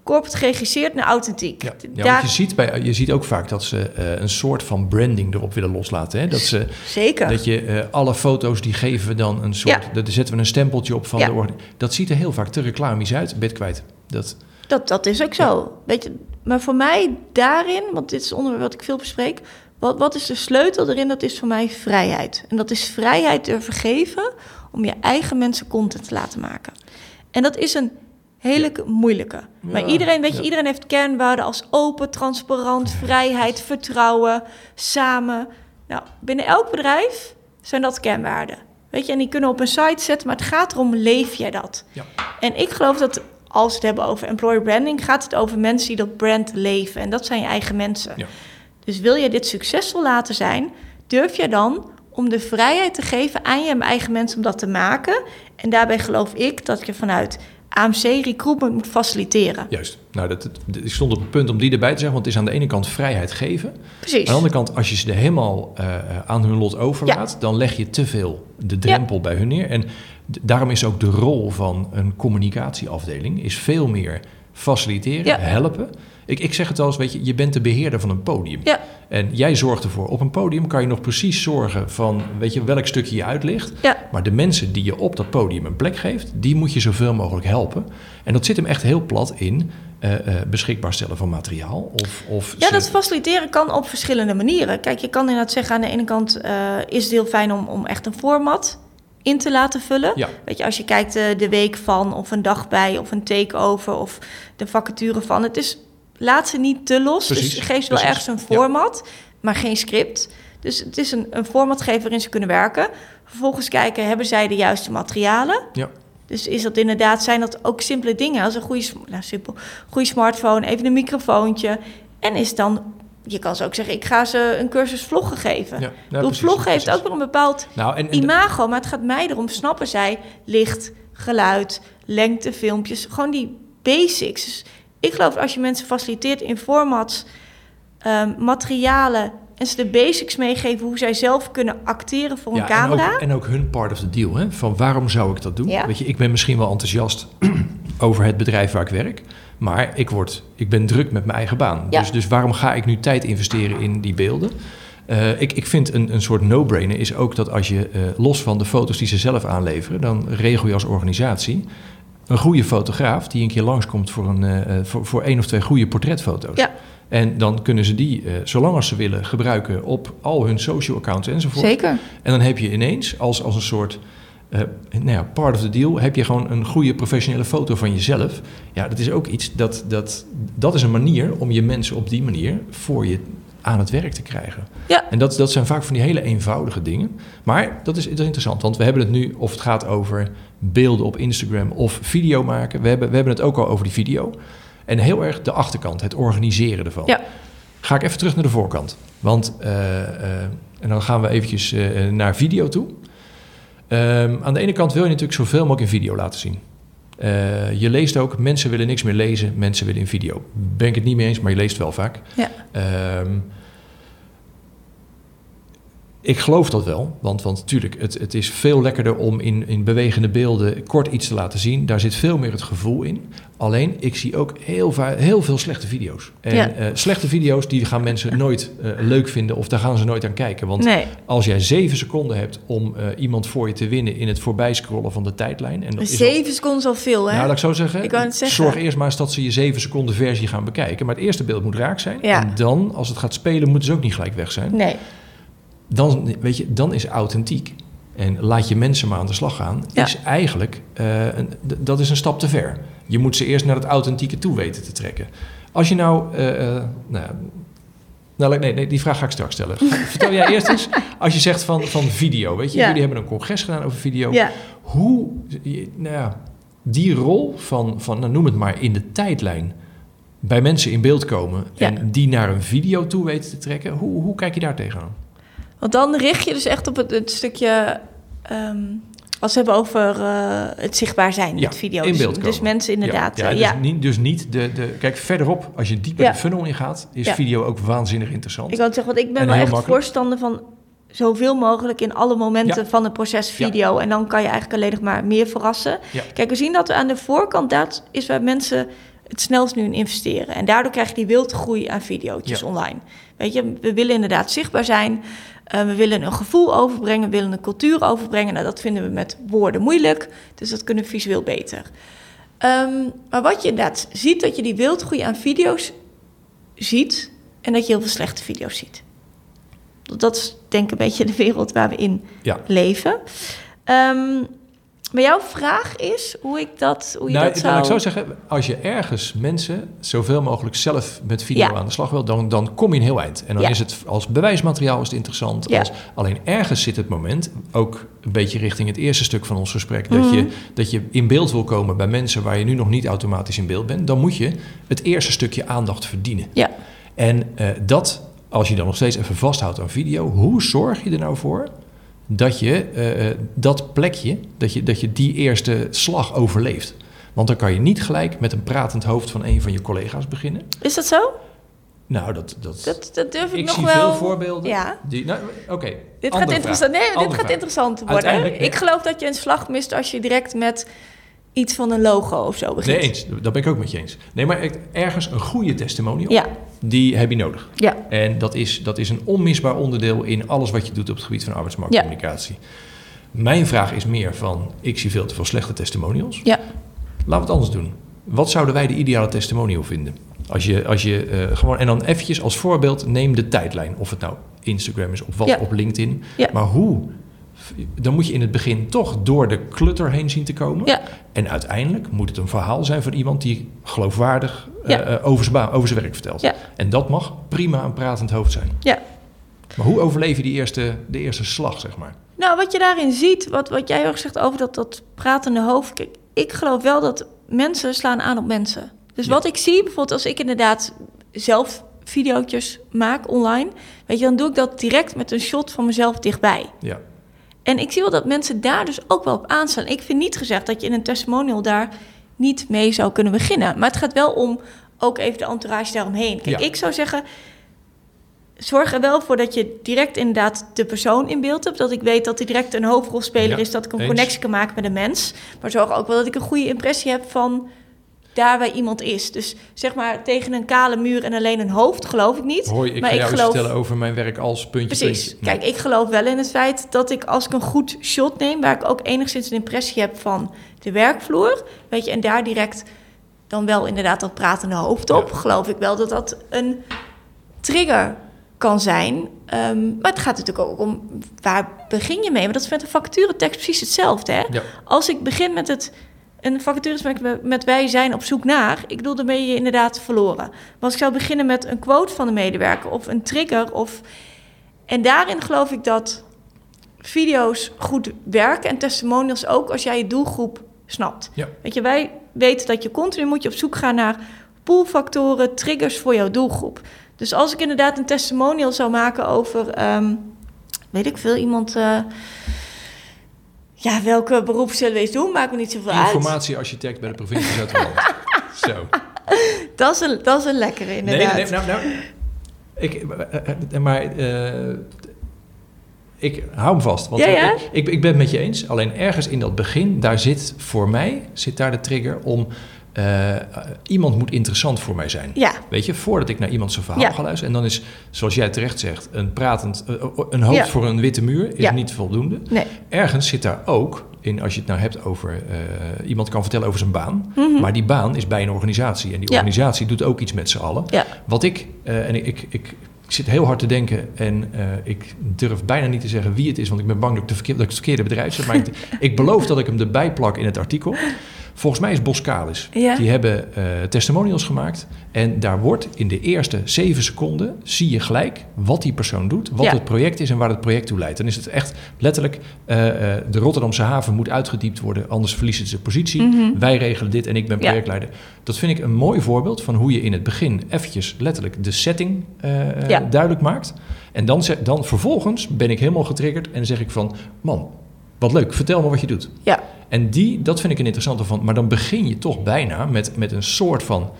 corporate geregisseerd naar authentiek. Ja, ja Daar, je ziet, bij, je ziet ook vaak dat ze eh, een soort van branding erop willen loslaten. Hè? Dat, ze, zeker. dat je eh, alle foto's die geven dan een soort... Ja. Daar zetten we een stempeltje op van de orde. Dat ziet er heel vaak te reclamisch uit. Bed kwijt. Dat, Dat, dat is ook zo. Weet je, maar voor mij daarin, want dit is onderwerp wat ik veel bespreek. Wat, wat is de sleutel erin? Dat is voor mij vrijheid. En dat is vrijheid durven geven om je eigen mensen content te laten maken. En dat is een hele moeilijke. maar iedereen, weet je, ja. iedereen heeft kernwaarden als open, transparant, vrijheid, vertrouwen, samen. Nou, binnen elk bedrijf zijn dat kernwaarden. Weet je, en die kunnen op een site zetten, maar het gaat erom, leef jij dat? Ja. En ik geloof dat als we het hebben over employer branding, gaat het over mensen die dat brand leven. En dat zijn je eigen mensen. Ja. Dus wil je dit succesvol laten zijn, durf je dan om de vrijheid te geven aan je eigen mensen om dat te maken. En daarbij geloof ik dat je vanuit AMC recruitment moet faciliteren. juist. Nou, dat, dat- ik stond op het punt om die erbij te zeggen. Want het is aan de ene kant vrijheid geven. Precies. Aan de andere kant, als je ze er helemaal eh, aan hun lot overlaat... dan leg je te veel de drempel bij hun neer. En daarom is ook de rol van een communicatieafdeling... is veel meer faciliteren, Ja. helpen. Ik, ik zeg het al eens, weet je, je bent de beheerder van een podium. Ja. En jij zorgt ervoor. Op een podium kan je nog precies zorgen van, weet je, welk stukje je uitlicht. Ja. Maar de mensen die je op dat podium een plek geeft, die moet je zoveel mogelijk helpen. En dat zit hem echt heel plat in eh, beschikbaar stellen van materiaal. Of, of Ja, ze- dat faciliteren kan op verschillende manieren. Kijk, je kan inderdaad zeggen aan de ene kant eh, is het heel fijn om, om echt een format in te laten vullen. Ja. Weet je, als je kijkt de week van of een dag bij of een takeover of de vacature van. Het is, laat ze niet te los. Precies, dus geef ze wel precies. ergens een format, maar geen script. Dus het is een, een formatgever waarin ze kunnen werken. Vervolgens kijken, hebben zij de juiste materialen? Ja. Dus is dat inderdaad, zijn dat ook simpele dingen als een goede, nou, simpel, goede smartphone, even een microfoontje. En is dan, je kan ze ook zeggen, ik ga ze een cursus vloggen geven. Ja, ja, precies, vloggen heeft ook weer een bepaald Nou, en, en imago, maar het gaat mij erom, snappen zij licht, geluid, lengte, filmpjes, gewoon die basics. Dus ik geloof als je mensen faciliteert in formats, ehm, materialen en ze de basics meegeven hoe zij zelf kunnen acteren voor een ja, en camera. ook, en ook hun part of the deal. Hè? Van waarom zou ik dat doen? Ja. Weet je, ik ben misschien wel enthousiast over het bedrijf waar ik werk. Maar ik, word, ik ben druk met mijn eigen baan. Ja. Dus, dus waarom ga ik nu tijd investeren in die beelden? Eh, ik, ik vind een, een soort no-brainer is ook dat als je eh, los van de foto's die ze zelf aanleveren, dan regel je als organisatie een goede fotograaf die een keer langskomt voor, een, eh, eh, voor, voor één of twee goede portretfoto's. Ja. En dan kunnen ze die, eh, zolang als ze willen, gebruiken op al hun social accounts enzovoort. Zeker. En dan heb je ineens, als, als een soort eh, nou ja, part of the deal, heb je gewoon een goede professionele foto van jezelf. Ja, dat is ook iets, dat, dat, dat is een manier om je mensen op die manier voor je aan het werk te krijgen. Ja. En dat, dat zijn vaak van die hele eenvoudige dingen. Maar dat is, dat is interessant, want we hebben het nu, of het gaat over beelden op Instagram of video maken. We hebben, we hebben het ook al over die video. En heel erg de achterkant, het organiseren ervan. Ja. Ga ik even terug naar de voorkant. Want, eh, eh, en dan gaan we eventjes eh, naar video toe. Ehm, aan de ene kant wil je natuurlijk zoveel mogelijk in video laten zien. Je leest ook, mensen willen niks meer lezen, mensen willen in video. Ben ik het niet mee eens, maar je leest wel vaak. Ja. Ehm, ik geloof dat wel, want, want natuurlijk, het, het is veel lekkerder om in, in bewegende beelden kort iets te laten zien. Daar zit veel meer het gevoel in. Alleen, ik zie ook heel, heel veel slechte video's. En Ja. eh, slechte video's, die gaan mensen nooit eh, leuk vinden of daar gaan ze nooit aan kijken. Want Nee, als jij zeven seconden hebt om eh, iemand voor je te winnen in het voorbijscrollen van de tijdlijn. En dat is al- zeven seconden is al veel, hè? nou, laat ik zo zeggen. Ik zeggen. Zorg eerst maar eens dat ze je zeven seconden versie gaan bekijken. Maar het eerste beeld moet raak zijn. Ja. En dan, als het gaat spelen, moeten ze ook niet gelijk weg zijn. Nee, Dan, weet je, dan is authentiek. En laat je mensen maar aan de slag gaan. Ja. Is eigenlijk, eh, een, dat is een stap te ver. Je moet ze eerst naar het authentieke toe weten te trekken. Als je nou, eh, eh, nou, ja, nou, nee, nee, die vraag ga ik straks stellen. Vertel jij eerst eens, als je zegt van, van video, weet je, Ja. jullie hebben een congres gedaan over video. ja. Hoe, nou ja, die rol van, van nou, noem het maar, in de tijdlijn bij mensen in beeld komen en die naar een video toe weten te trekken, hoe, hoe kijk je daar tegenaan? Want dan richt je dus echt op het, het stukje... ehm, als we hebben over eh, het zichtbaar zijn Ja, met video. in Dus- beeld Dus, mensen inderdaad... Ja, eh, ja, Ja, dus, Niet, dus niet de, de... Kijk, verderop, als je dieper Ja. de funnel ingaat, is Ja. video ook waanzinnig interessant. Ik wou zeggen, want ik ben En wel echt makkelijk. voorstander van zoveel mogelijk in alle momenten Ja. van het proces video. En dan kan je eigenlijk alleen nog maar meer verrassen. Ja. Kijk, we zien dat we aan de voorkant, dat is waar mensen het snelst nu in investeren. En daardoor krijg je die wildgroei aan video's Ja. online. Weet je, we willen inderdaad zichtbaar zijn. Eh, we willen een gevoel overbrengen, we willen een cultuur overbrengen. Nou, dat vinden we met woorden moeilijk, dus dat kunnen we visueel beter. Ehm, maar wat je inderdaad ziet, dat je die wildgroei aan video's ziet en dat je heel veel slechte video's ziet. Dat is denk ik een beetje de wereld waar we in Ja. leven. Ehm, maar jouw vraag is hoe ik dat, hoe je Nou, dat zou... ik zo zeggen, als je ergens mensen zoveel mogelijk zelf met video Ja. aan de slag wil, dan, dan kom je een heel eind. En dan Ja. is het als bewijsmateriaal is het interessant. Ja. Als, alleen ergens zit het moment, ook een beetje richting het eerste stuk van ons gesprek, dat, Mhm. je, dat je in beeld wil komen bij mensen waar je nu nog niet automatisch in beeld bent, dan moet je het eerste stukje aandacht verdienen. Ja. En eh, dat, als je dan nog steeds even vasthoudt aan video, hoe zorg je er nou voor dat je eh, eh, dat plekje, dat je, dat je die eerste slag overleeft? Want dan kan je niet gelijk met een pratend hoofd van een van je collega's beginnen. Is dat zo? Nou, dat, dat, Dat, dat durf ik, ik nog zie wel... veel voorbeelden. Ja. Die, nou, Oké, Dit gaat interessant. Nee, dit gaat interessant worden. Ik geloof dat je een slag mist als je direct met iets van een logo of zo begint. Nee, eens. Dat ben ik ook met je eens. Nee, maar ergens een goede testimonial, Ja, die heb je nodig. ja, En dat is, dat is een onmisbaar onderdeel in alles wat je doet op het gebied van arbeidsmarktcommunicatie. Mijn vraag is meer van, ik zie veel te veel slechte testimonials. ja. Laten we het anders doen. Wat zouden wij de ideale testimonial vinden? Als je, als je eh, gewoon, en dan eventjes als voorbeeld, neem de tijdlijn. Of het nou Instagram is of wat Ja. op LinkedIn. Ja. Maar hoe? Dan moet je in het begin toch door de clutter heen zien te komen. Ja. En uiteindelijk moet het een verhaal zijn van iemand die geloofwaardig Ja. eh, over, zijn baan- over zijn werk vertelt. Ja. En dat mag prima een pratend hoofd zijn. Ja. Maar hoe overleef je die eerste, de eerste slag, zeg maar? Nou, wat je daarin ziet, wat, wat jij ook zegt over dat, dat pratende hoofd. Kijk, ik geloof wel dat mensen slaan aan op mensen. Dus Ja. wat ik zie, bijvoorbeeld als ik inderdaad zelf video's maak online, weet je, dan doe ik dat direct met een shot van mezelf dichtbij. Ja. En ik zie wel dat mensen daar dus ook wel op aanslaan. Ik vind niet gezegd dat je in een testimonial daar niet mee zou kunnen beginnen. Maar het gaat wel om ook even de entourage daaromheen. Kijk, Ja. ik zou zeggen, zorg er wel voor dat je direct inderdaad de persoon in beeld hebt. Dat ik weet dat hij direct een hoofdrolspeler Ja, is. Dat ik een eens. connectie kan maken met een mens. Maar zorg ook wel dat ik een goede impressie heb van daar waar iemand is. Dus zeg maar tegen een kale muur en alleen een hoofd geloof ik niet. Hoi, ik Maar ga ik jou geloof- vertellen over mijn werk als puntje. Precies. puntje. Kijk, ik geloof wel in het feit dat ik als ik een goed shot neem, waar ik ook enigszins een impressie heb van de werkvloer, weet je, en daar direct dan wel inderdaad dat pratende hoofd op, Ja. geloof ik wel dat dat een trigger kan zijn. Ehm, maar het gaat natuurlijk ook om waar begin je mee? Want dat is met een vacaturetekst precies hetzelfde. Hè? Ja. Als ik begin met het een vacature is met, met wij zijn op zoek naar. Ik bedoel, dan ben je inderdaad verloren. Maar als ik zou beginnen met een quote van de medewerker of een trigger of en daarin geloof ik dat video's goed werken en testimonials ook als jij je doelgroep snapt. Ja. Weet je, wij weten dat je continu moet je op zoek gaan naar poolfactoren, triggers voor jouw doelgroep. Dus als ik inderdaad een testimonial zou maken over, ehm, weet ik veel, iemand. eh, Ja, welke beroep zullen we eens doen? Maakt me niet zoveel uit. Informatiearchitect bij de provincie Zuid-Holland. Zo. Dat is een, dat is een lekkere, inderdaad. Nee, nee, nou, nou, ik, eh, eh, maar ik hou hem vast. Want Ja, ja. Ik, ik, ik ben het met je eens. Alleen ergens in dat begin, daar zit voor mij zit daar de trigger om... eh, iemand moet interessant voor mij zijn. Ja, Weet je, voordat ik naar iemand zijn verhaal ga luisteren. En dan is, zoals jij terecht zegt, een pratend... eh, een hoofd voor een witte muur is niet voldoende. nee. Ergens zit daar ook, in, als je het nou hebt over... eh, iemand kan vertellen over zijn baan. Mhm. Maar die baan is bij een organisatie. En die Ja. organisatie doet ook iets met z'n allen. Ja. Wat ik, eh, en ik, ik, ik, ik zit heel hard te denken en eh, ik durf bijna niet te zeggen wie het is, want ik ben bang dat ik, de het verkeerde bedrijf zet. Maar ik beloof dat ik hem erbij plak in het artikel. Volgens mij is Boskalis. Ja. Die hebben eh, testimonials gemaakt. En daar wordt in de eerste zeven seconden, zie je gelijk wat die persoon doet, wat Ja. het project is en waar het project toe leidt. Dan is het echt letterlijk, eh, eh, de Rotterdamse haven moet uitgediept worden, anders verliezen ze positie. Mhm. Wij regelen dit en ik ben Ja. projectleider. Dat vind ik een mooi voorbeeld van hoe je in het begin eventjes letterlijk de setting Ja. duidelijk maakt. En dan, dan vervolgens ben ik helemaal getriggerd en zeg ik van, man, wat leuk, vertel me wat je doet. Ja, En die, dat vind ik een interessante van, maar dan begin je toch bijna met, met een soort van,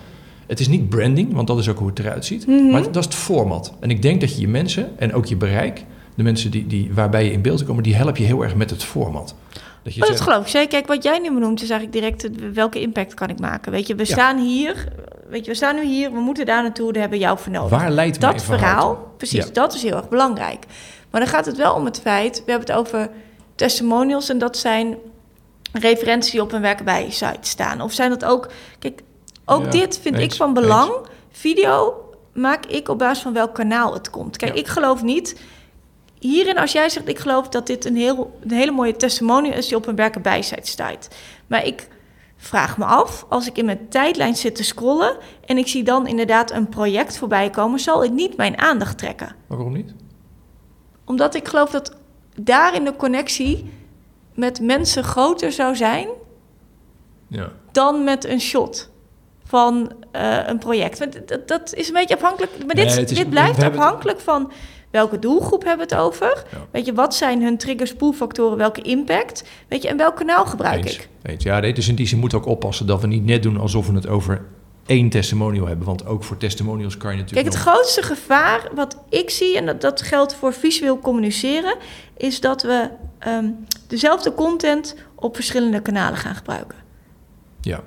het is niet branding, want dat is ook hoe het eruit ziet, Mhm. maar dat is het format. En ik denk dat je je mensen en ook je bereik, de mensen die, die, waarbij je in beeld komt, die help je heel erg met het format. Dat je maar dat zegt, geloof ik zeker. Kijk, wat jij nu benoemt is eigenlijk direct welke impact kan ik maken. Weet je, we Ja. staan hier, weet je, we staan nu hier, we moeten daar naartoe, daar hebben we jou voor nodig. waar leidt dat verhaal, precies, Ja. dat is heel erg belangrijk. Maar dan gaat het wel om het feit, we hebben het over testimonials en dat zijn referenties die op een werkbij site staan. Of zijn dat ook, kijk, ook Ja, dit vind eens, ik van belang. Video maak ik op basis van welk kanaal het komt. Kijk, Ja. ik geloof niet. Hierin, als jij zegt, ik geloof dat dit een, heel, een hele mooie testimonial is die op een werkbij site staat. Maar ik vraag me af, als ik in mijn tijdlijn zit te scrollen en ik zie dan inderdaad een project voorbij komen, zal ik niet mijn aandacht trekken. Maar waarom niet? Omdat ik geloof dat daarin de connectie met mensen groter zou zijn Ja. dan met een shot van eh, een project. Want dat, dat is een beetje afhankelijk. Maar dit, Nee, het is- dit blijft het- afhankelijk van welke doelgroep hebben we het over. Ja. Weet je, wat zijn hun triggers, spoelfactoren, welke impact? Weet je, en welk kanaal gebruik Eens. ik? Eens. Ja, nee, dus in die zin we ook oppassen dat we niet net doen alsof we het over één testimonial hebben. Want ook voor testimonials kan je Kijk, natuurlijk het nog- grootste gevaar wat ik zie, en dat, dat geldt voor visueel communiceren, is dat we ehm, dezelfde content op verschillende kanalen gaan gebruiken. Ja,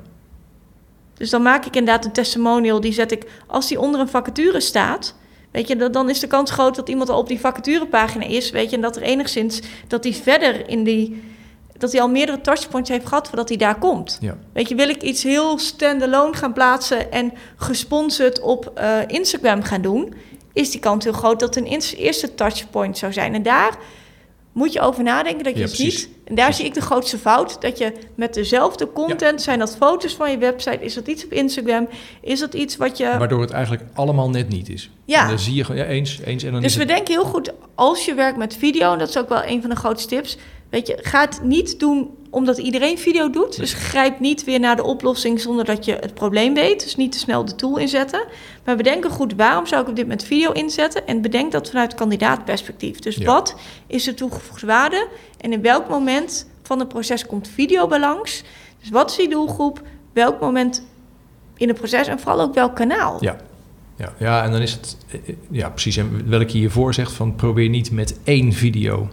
Dus dan maak ik inderdaad een testimonial, die zet ik, als die onder een vacature staat, weet je, dan- is de kans groot dat iemand al op die vacaturepagina is, weet je, en dat er enigszins, dat hij verder in die, dat hij al meerdere touchpoints heeft gehad voordat hij daar komt. ja. Weet je, wil ik iets heel standalone gaan plaatsen en gesponsord op eh, Instagram gaan doen, is die kans heel groot dat een eerste touchpoint zou zijn. En daar moet je over nadenken dat je Ja, het precies. niet. En daar zie ik de grootste fout. Dat je met dezelfde content, zijn dat foto's van je website, is dat iets op Instagram, is dat iets wat je. Waardoor het eigenlijk allemaal net niet is. Ja. En dan zie je gewoon, ja, eens, eens. En dan Dus we het, denken heel goed, als je werkt met video, en dat is ook wel een van de grootste tips. Weet je, ga het niet doen omdat iedereen video doet. Dus grijp niet weer naar de oplossing zonder dat je het probleem weet. Dus niet te snel de tool inzetten. Maar bedenk goed, waarom zou ik op dit met video inzetten? En bedenk dat vanuit kandidaatperspectief. Dus Ja. wat is de toegevoegde waarde? En in welk moment van het proces komt video bij langs? Dus wat is die doelgroep? Welk moment in het proces? En vooral ook welk kanaal? Ja. Ja, ja, en dan is het, eh, eh, ja precies. En welke je hiervoor zegt van probeer niet met één video.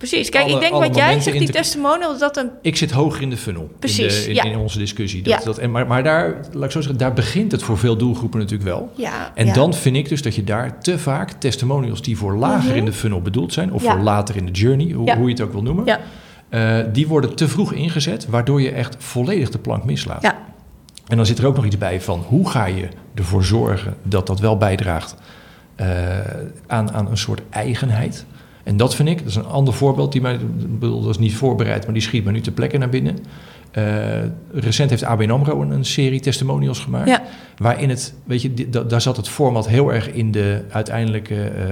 Precies. Kijk, Alle- ik denk wat jij zegt, die in te- testimonial, dat een Ik zit hoger in de funnel. Precies, in, de, in, ja. in onze discussie. Dat, Ja. dat, en, maar, maar daar, laat ik zo zeggen, daar begint het voor veel doelgroepen natuurlijk wel. Ja, En ja. dan vind ik dus dat je daar te vaak testimonials die voor lager Mhm. in de funnel bedoeld zijn, of voor later in de journey, hoe, je het ook wil noemen, Ja. eh, die worden te vroeg ingezet, waardoor je echt volledig de plank mislaat. Ja. En dan zit er ook nog iets bij van hoe ga je ervoor zorgen dat dat wel bijdraagt eh, aan, aan een soort eigenheid. En dat vind ik, dat is een ander voorbeeld, die mij, bedoel, dat is niet voorbereid, maar die schiet me nu te plekken naar binnen. Eh, recent heeft ABN AMRO een, een serie testimonials gemaakt. Ja. Waarin het, weet je, da- daar zat het format heel erg in de uiteindelijke, eh,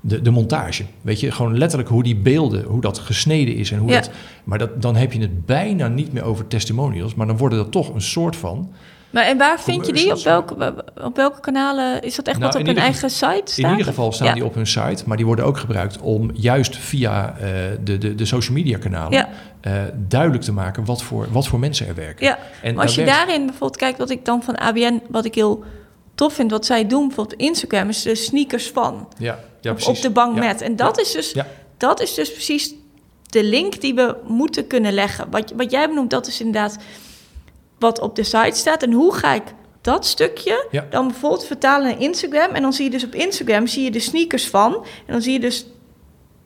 de, de montage. Weet je, gewoon letterlijk hoe die beelden, hoe dat gesneden is en hoe Ja. dat... Maar dat, dan heb je het bijna niet meer over testimonials, maar dan worden dat toch een soort van Maar en waar vind je die? Op welke, op welke kanalen? Is dat echt Nou, wat op hun eigen site staat? In ieder geval staan Ja. die op hun site, maar die worden ook gebruikt om juist via eh, de, de, de social media kanalen Ja. eh, duidelijk te maken wat voor, wat voor mensen er werken. Ja, En maar als je werkt- daarin bijvoorbeeld kijkt wat ik dan van ABN, wat ik heel tof vind, wat zij doen, bijvoorbeeld Instagram, is de sneakers van. ja, ja, Op- precies. op de bank Ja. met. En dat, is dus, dat is dus precies de link die we moeten kunnen leggen. Wat, wat jij benoemt, dat is inderdaad wat op de site staat. En hoe ga ik dat stukje Ja. dan bijvoorbeeld vertalen naar Instagram? En dan zie je dus op Instagram zie je de sneakers van. En dan zie je dus,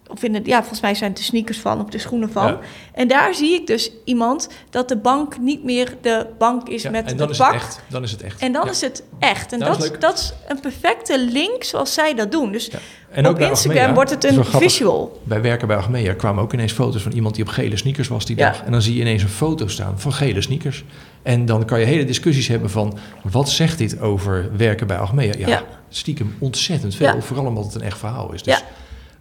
of in het, ja, volgens mij zijn het de sneakers van, of de schoenen van. Ja. En daar zie ik dus iemand dat de bank niet meer de bank is Ja, met en dan de is pak. het echt. Dan is het echt. En dan is het echt. En Dat dat, is dat is een perfecte link zoals zij dat doen. Dus. En op Instagram Achmea, wordt het een visual. Wij werken bij Achmea, kwamen ook ineens foto's van iemand die op gele sneakers was die dag. En dan zie je ineens een foto staan van gele sneakers. En dan kan je hele discussies hebben van, wat zegt dit over werken bij Achmea? Ja, Ja. stiekem ontzettend veel, Ja. vooral omdat het een echt verhaal is. Dus,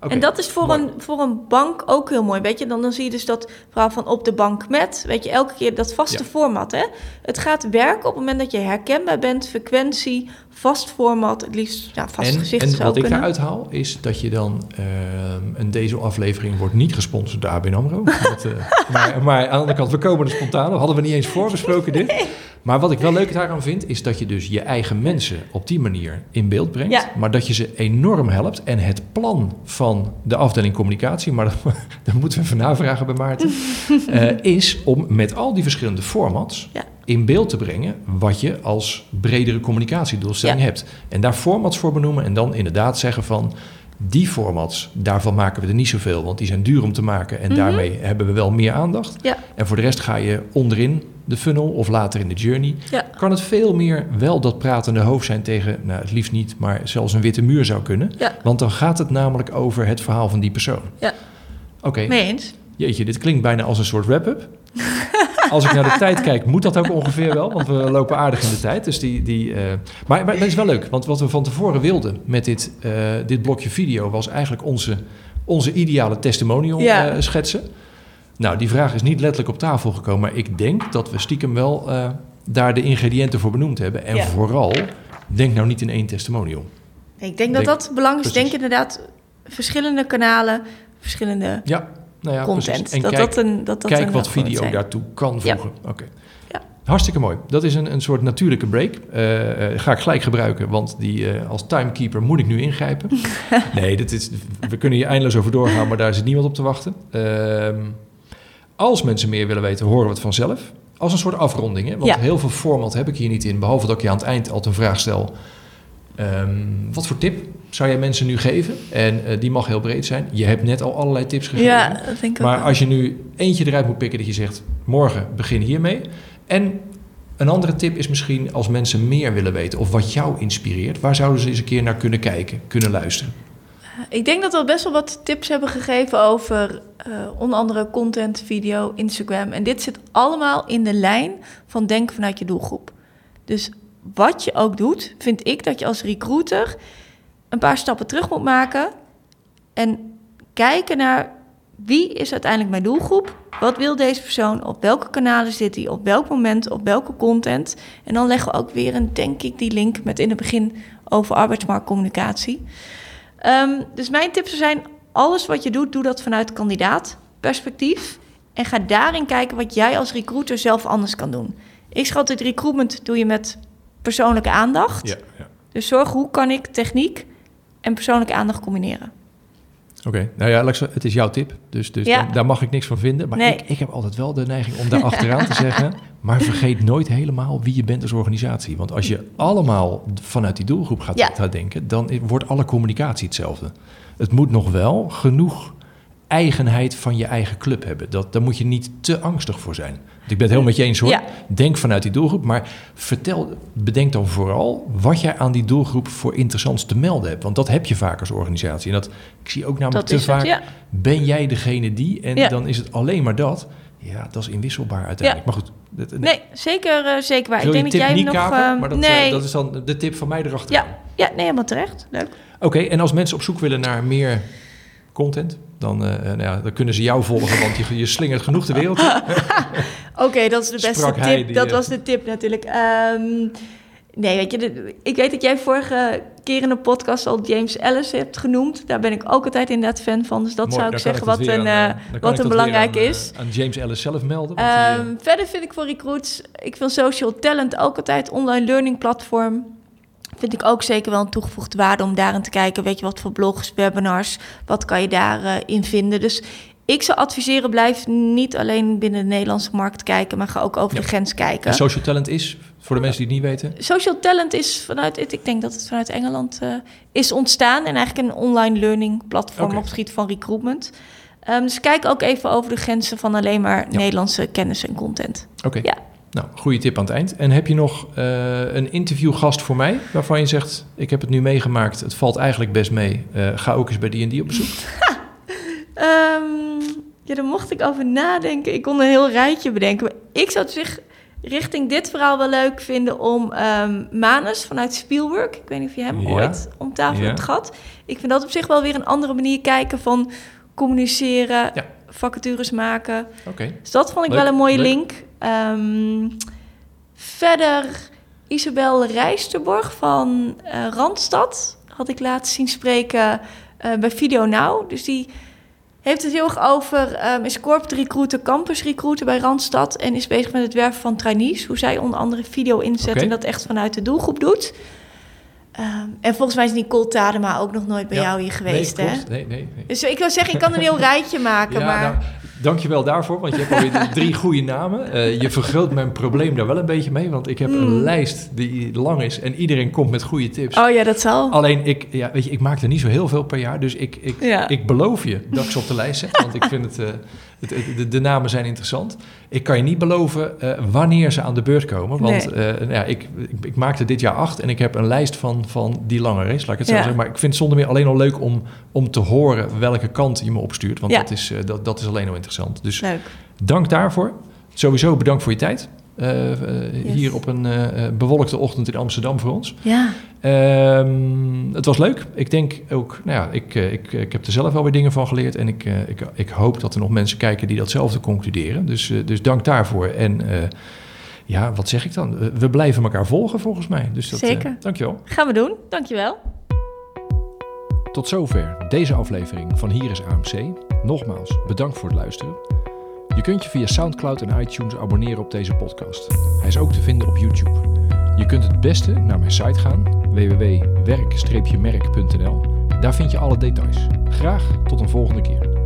En dat is voor mooi. een, voor een bank ook heel mooi. Weet je, dan, dan zie je dus dat verhaal van op de bank met. Weet je, elke keer dat vaste Ja. format. Hè? Het gaat werken op het moment dat je herkenbaar bent, frequentie, vast format. Het liefst ja, vast En, gezicht en zou wat ik daaruit haal, is dat je dan... ehm en deze aflevering wordt niet gesponsord door ABN AMRO. dat, eh, maar, maar aan de andere kant, we komen er spontaan. Hadden we niet eens voorbesproken dit. Maar wat ik wel leuk daaraan vind, is dat je dus je eigen mensen op die manier in beeld brengt. Ja. Maar dat je ze enorm helpt. En het plan van de afdeling communicatie, maar dat, dat moeten we even navragen bij Maarten, eh, is om met al die verschillende formats Ja. in beeld te brengen wat je als bredere communicatiedoelstelling Ja. hebt. En daar formats voor benoemen en dan inderdaad zeggen van die formats, daarvan maken we er niet zoveel, want die zijn duur om te maken en Mhm. daarmee hebben we wel meer aandacht. Ja. En voor de rest ga je onderin de funnel of later in de journey. Ja. Kan het veel meer wel dat pratende hoofd zijn tegen, nou het liefst niet, maar zelfs een witte muur zou kunnen. Ja. Want dan gaat het namelijk over het verhaal van die persoon. Ja. Oké, eens. jeetje, dit klinkt bijna als een soort wrap-up. Als ik naar de tijd kijk, moet dat ook ongeveer wel, want we lopen aardig in de tijd. Dus die, die, eh, maar, maar dat is wel leuk, want wat we van tevoren wilden met dit, eh, dit blokje video was eigenlijk onze, onze ideale testimonial Ja. eh, schetsen. Nou, die vraag is niet letterlijk op tafel gekomen, maar ik denk dat we stiekem wel daar de ingrediënten voor benoemd hebben. En Ja. vooral, denk nou niet in één testimonial. Ik denk dat Denk- dat belangrijk is. Denk inderdaad verschillende kanalen, verschillende Ja, nou ja, content. En dat, kijk, dat een, dat dat Kijk een wat video daartoe kan Ja. voegen. Oké. Ja. Hartstikke mooi. Dat is een, een soort natuurlijke break. Eh, eh, ga ik gelijk gebruiken, want die, eh, als timekeeper moet ik nu ingrijpen. nee, dit is, we kunnen hier eindeloos over doorgaan, maar daar zit niemand op te wachten. Ehm, als mensen meer willen weten, horen we het vanzelf. Als een soort afronding, hè? want Ja. heel veel format heb ik hier niet in. Behalve dat ik je aan het eind altijd een vraag stel. Ehm, wat voor tip zou jij mensen nu geven? En eh, die mag heel breed zijn. Je hebt net al allerlei tips gegeven. Ja, dat denk ik Maar ook. als je nu eentje eruit moet pikken dat je zegt, morgen begin hiermee. En een andere tip is misschien als mensen meer willen weten of wat jou inspireert, waar zouden ze eens een keer naar kunnen kijken, kunnen luisteren? Ik denk dat we best wel wat tips hebben gegeven over eh, onder andere content, video, Instagram. En dit zit allemaal in de lijn van denken vanuit je doelgroep. Dus wat je ook doet, vind ik dat je als recruiter een paar stappen terug moet maken en kijken naar wie is uiteindelijk mijn doelgroep? Wat wil deze persoon? Op welke kanalen zit hij? Op welk moment? Op welke content? En dan leggen we ook weer een, denk ik, die link met in het begin over arbeidsmarktcommunicatie. Ehm, dus mijn tips zijn: alles wat je doet, doe dat vanuit kandidaatperspectief. En ga daarin kijken wat jij als recruiter zelf anders kan doen. Ik schat dit recruitment doe je met persoonlijke aandacht. ja. Dus zorg hoe kan ik techniek en persoonlijke aandacht combineren. Oké, nou ja, Alexa, het is jouw tip, dus, dus Ja. daar, daar mag ik niks van vinden. Maar Nee. ik, ik heb altijd wel de neiging om daar achteraan te zeggen, maar vergeet nooit helemaal wie je bent als organisatie. Want als je allemaal vanuit die doelgroep gaat, Ja. gaat denken, dan wordt alle communicatie hetzelfde. Het moet nog wel genoeg eigenheid van je eigen club hebben. Dat, daar moet je niet te angstig voor zijn. Ik ben het helemaal met je eens hoor. Ja. Denk vanuit die doelgroep, maar vertel, bedenk dan vooral wat jij aan die doelgroep voor interessants te melden hebt. Want dat heb je vaak als organisatie. En dat, ik zie ook namelijk Dat te vaak, het, ja. ben jij degene die? En Ja. dan is het alleen maar dat. Ja, dat is inwisselbaar uiteindelijk. Maar goed, dat, Nee, zeker, eh, zeker waar. ik denk dat jij niet nog. kapen, eh, maar dat, nee, eh, dat is dan de tip van mij erachter. ja, ja, nee, helemaal terecht. Leuk. Oké, en als mensen op zoek willen naar meer content. Dan, eh, nou ja, dan kunnen ze jou volgen, want je, je slingert genoeg de wereld. Oké, dat is de beste Sprak tip. die, dat eh, was de tip natuurlijk. Ehm, nee, weet je, de- ik weet dat jij vorige keer in de podcast al James Ellis hebt genoemd. Daar ben ik ook altijd inderdaad fan van. Dus dat Mooi, zou ik zeggen wat een, aan, eh, eh, wat belangrijk aan, eh, is. aan James Ellis zelf melden. Die, eh, Ehm, verder vind ik voor recruits, ik vind social talent ook altijd online learning platform. Vind ik ook zeker wel een toegevoegde waarde om daarin te kijken. Weet je wat voor blogs, webinars, wat kan je daarin in vinden. Dus ik zou adviseren, blijf niet alleen binnen de Nederlandse markt kijken, maar ga ook over Ja. de grens kijken. en social talent is, voor de mensen die het niet weten, Social talent is vanuit, ik denk dat het vanuit Engeland eh, is ontstaan. En eigenlijk een online learning platform Oké. op het gebied van recruitment. Ehm, dus kijk ook even over de grenzen van alleen maar Ja. Nederlandse kennis en content. Oké. Ja. Nou, goede tip aan het eind. En heb je nog eh, een interviewgast voor mij waarvan je zegt: Ik heb het nu meegemaakt, het valt eigenlijk best mee. Eh, ga ook eens bij die en die op bezoek. Ehm, ja, daar mocht ik over nadenken. Ik kon een heel rijtje bedenken. Maar ik zou het zich richting dit verhaal wel leuk vinden om ehm Manus vanuit Spielberg. Ik weet niet of je hem Ja. ooit om tafel Ja. hebt gehad. Ik vind dat op zich wel weer een andere manier kijken van communiceren, Ja. vacatures maken. Oké. Dus dat vond ik Leuk, wel een mooie leuk. link. Ehm, verder Isabel Rijsterborg van eh, Randstad had ik laatst zien spreken eh, bij Video Now. Dus die heeft het heel erg over, ehm, is corporate recruiter, campus recruiter bij Randstad... en is bezig met het werven van trainees. Hoe zij onder andere video inzet en dat echt vanuit de doelgroep doet. Ehm, en volgens mij is Nicole Tadema ook nog nooit bij Ja. jou hier geweest, nee, hè? Nee, nee, nee. Dus ik wil zeggen, ik kan een heel rijtje maken, Ja, maar... nou, dankjewel daarvoor, want je hebt alweer drie goede namen. Eh, je vergroot mijn probleem daar wel een beetje mee, want ik heb een Hmm. lijst die lang is en iedereen komt met goede tips. Oh ja, dat zal. Alleen, ik, ja, weet je, ik maak er niet zo heel veel per jaar, dus ik, ik, Ja. ik beloof je dat ik ze op de lijst zet, want ik vind het, eh, de, de namen zijn interessant. Ik kan je niet beloven eh, wanneer ze aan de beurt komen, want eh, ja, ik, ik, ik maakte dit jaar acht en ik heb een lijst van, van die langer is, laat ik het zo Ja. zeggen. Maar ik vind het zonder meer alleen al leuk om, om te horen welke kant je me opstuurt, want Ja. dat, is, eh, dat, dat is alleen al interessant. Dus Leuk. dank daarvoor. Sowieso bedankt voor je tijd. Eh, eh, Yes. Hier op een eh, bewolkte ochtend in Amsterdam voor ons. Ja. Ehm, het was leuk. Ik denk ook, nou ja, ik, ik, ik heb er zelf wel weer dingen van geleerd. En ik, ik, ik hoop dat er nog mensen kijken die datzelfde concluderen. Dus, dus dank daarvoor. En ja, wat zeg ik dan? We blijven elkaar volgen volgens mij. Dus dat, Zeker. dankjewel. Gaan we doen. Dankjewel. Tot zover deze aflevering van Hier is AMC. Nogmaals, bedankt voor het luisteren. Je kunt je via SoundCloud en iTunes abonneren op deze podcast. Hij is ook te vinden op YouTube. Je kunt het beste naar mijn site gaan, www.werk-merk.nl. Daar vind je alle details. Graag tot een volgende keer.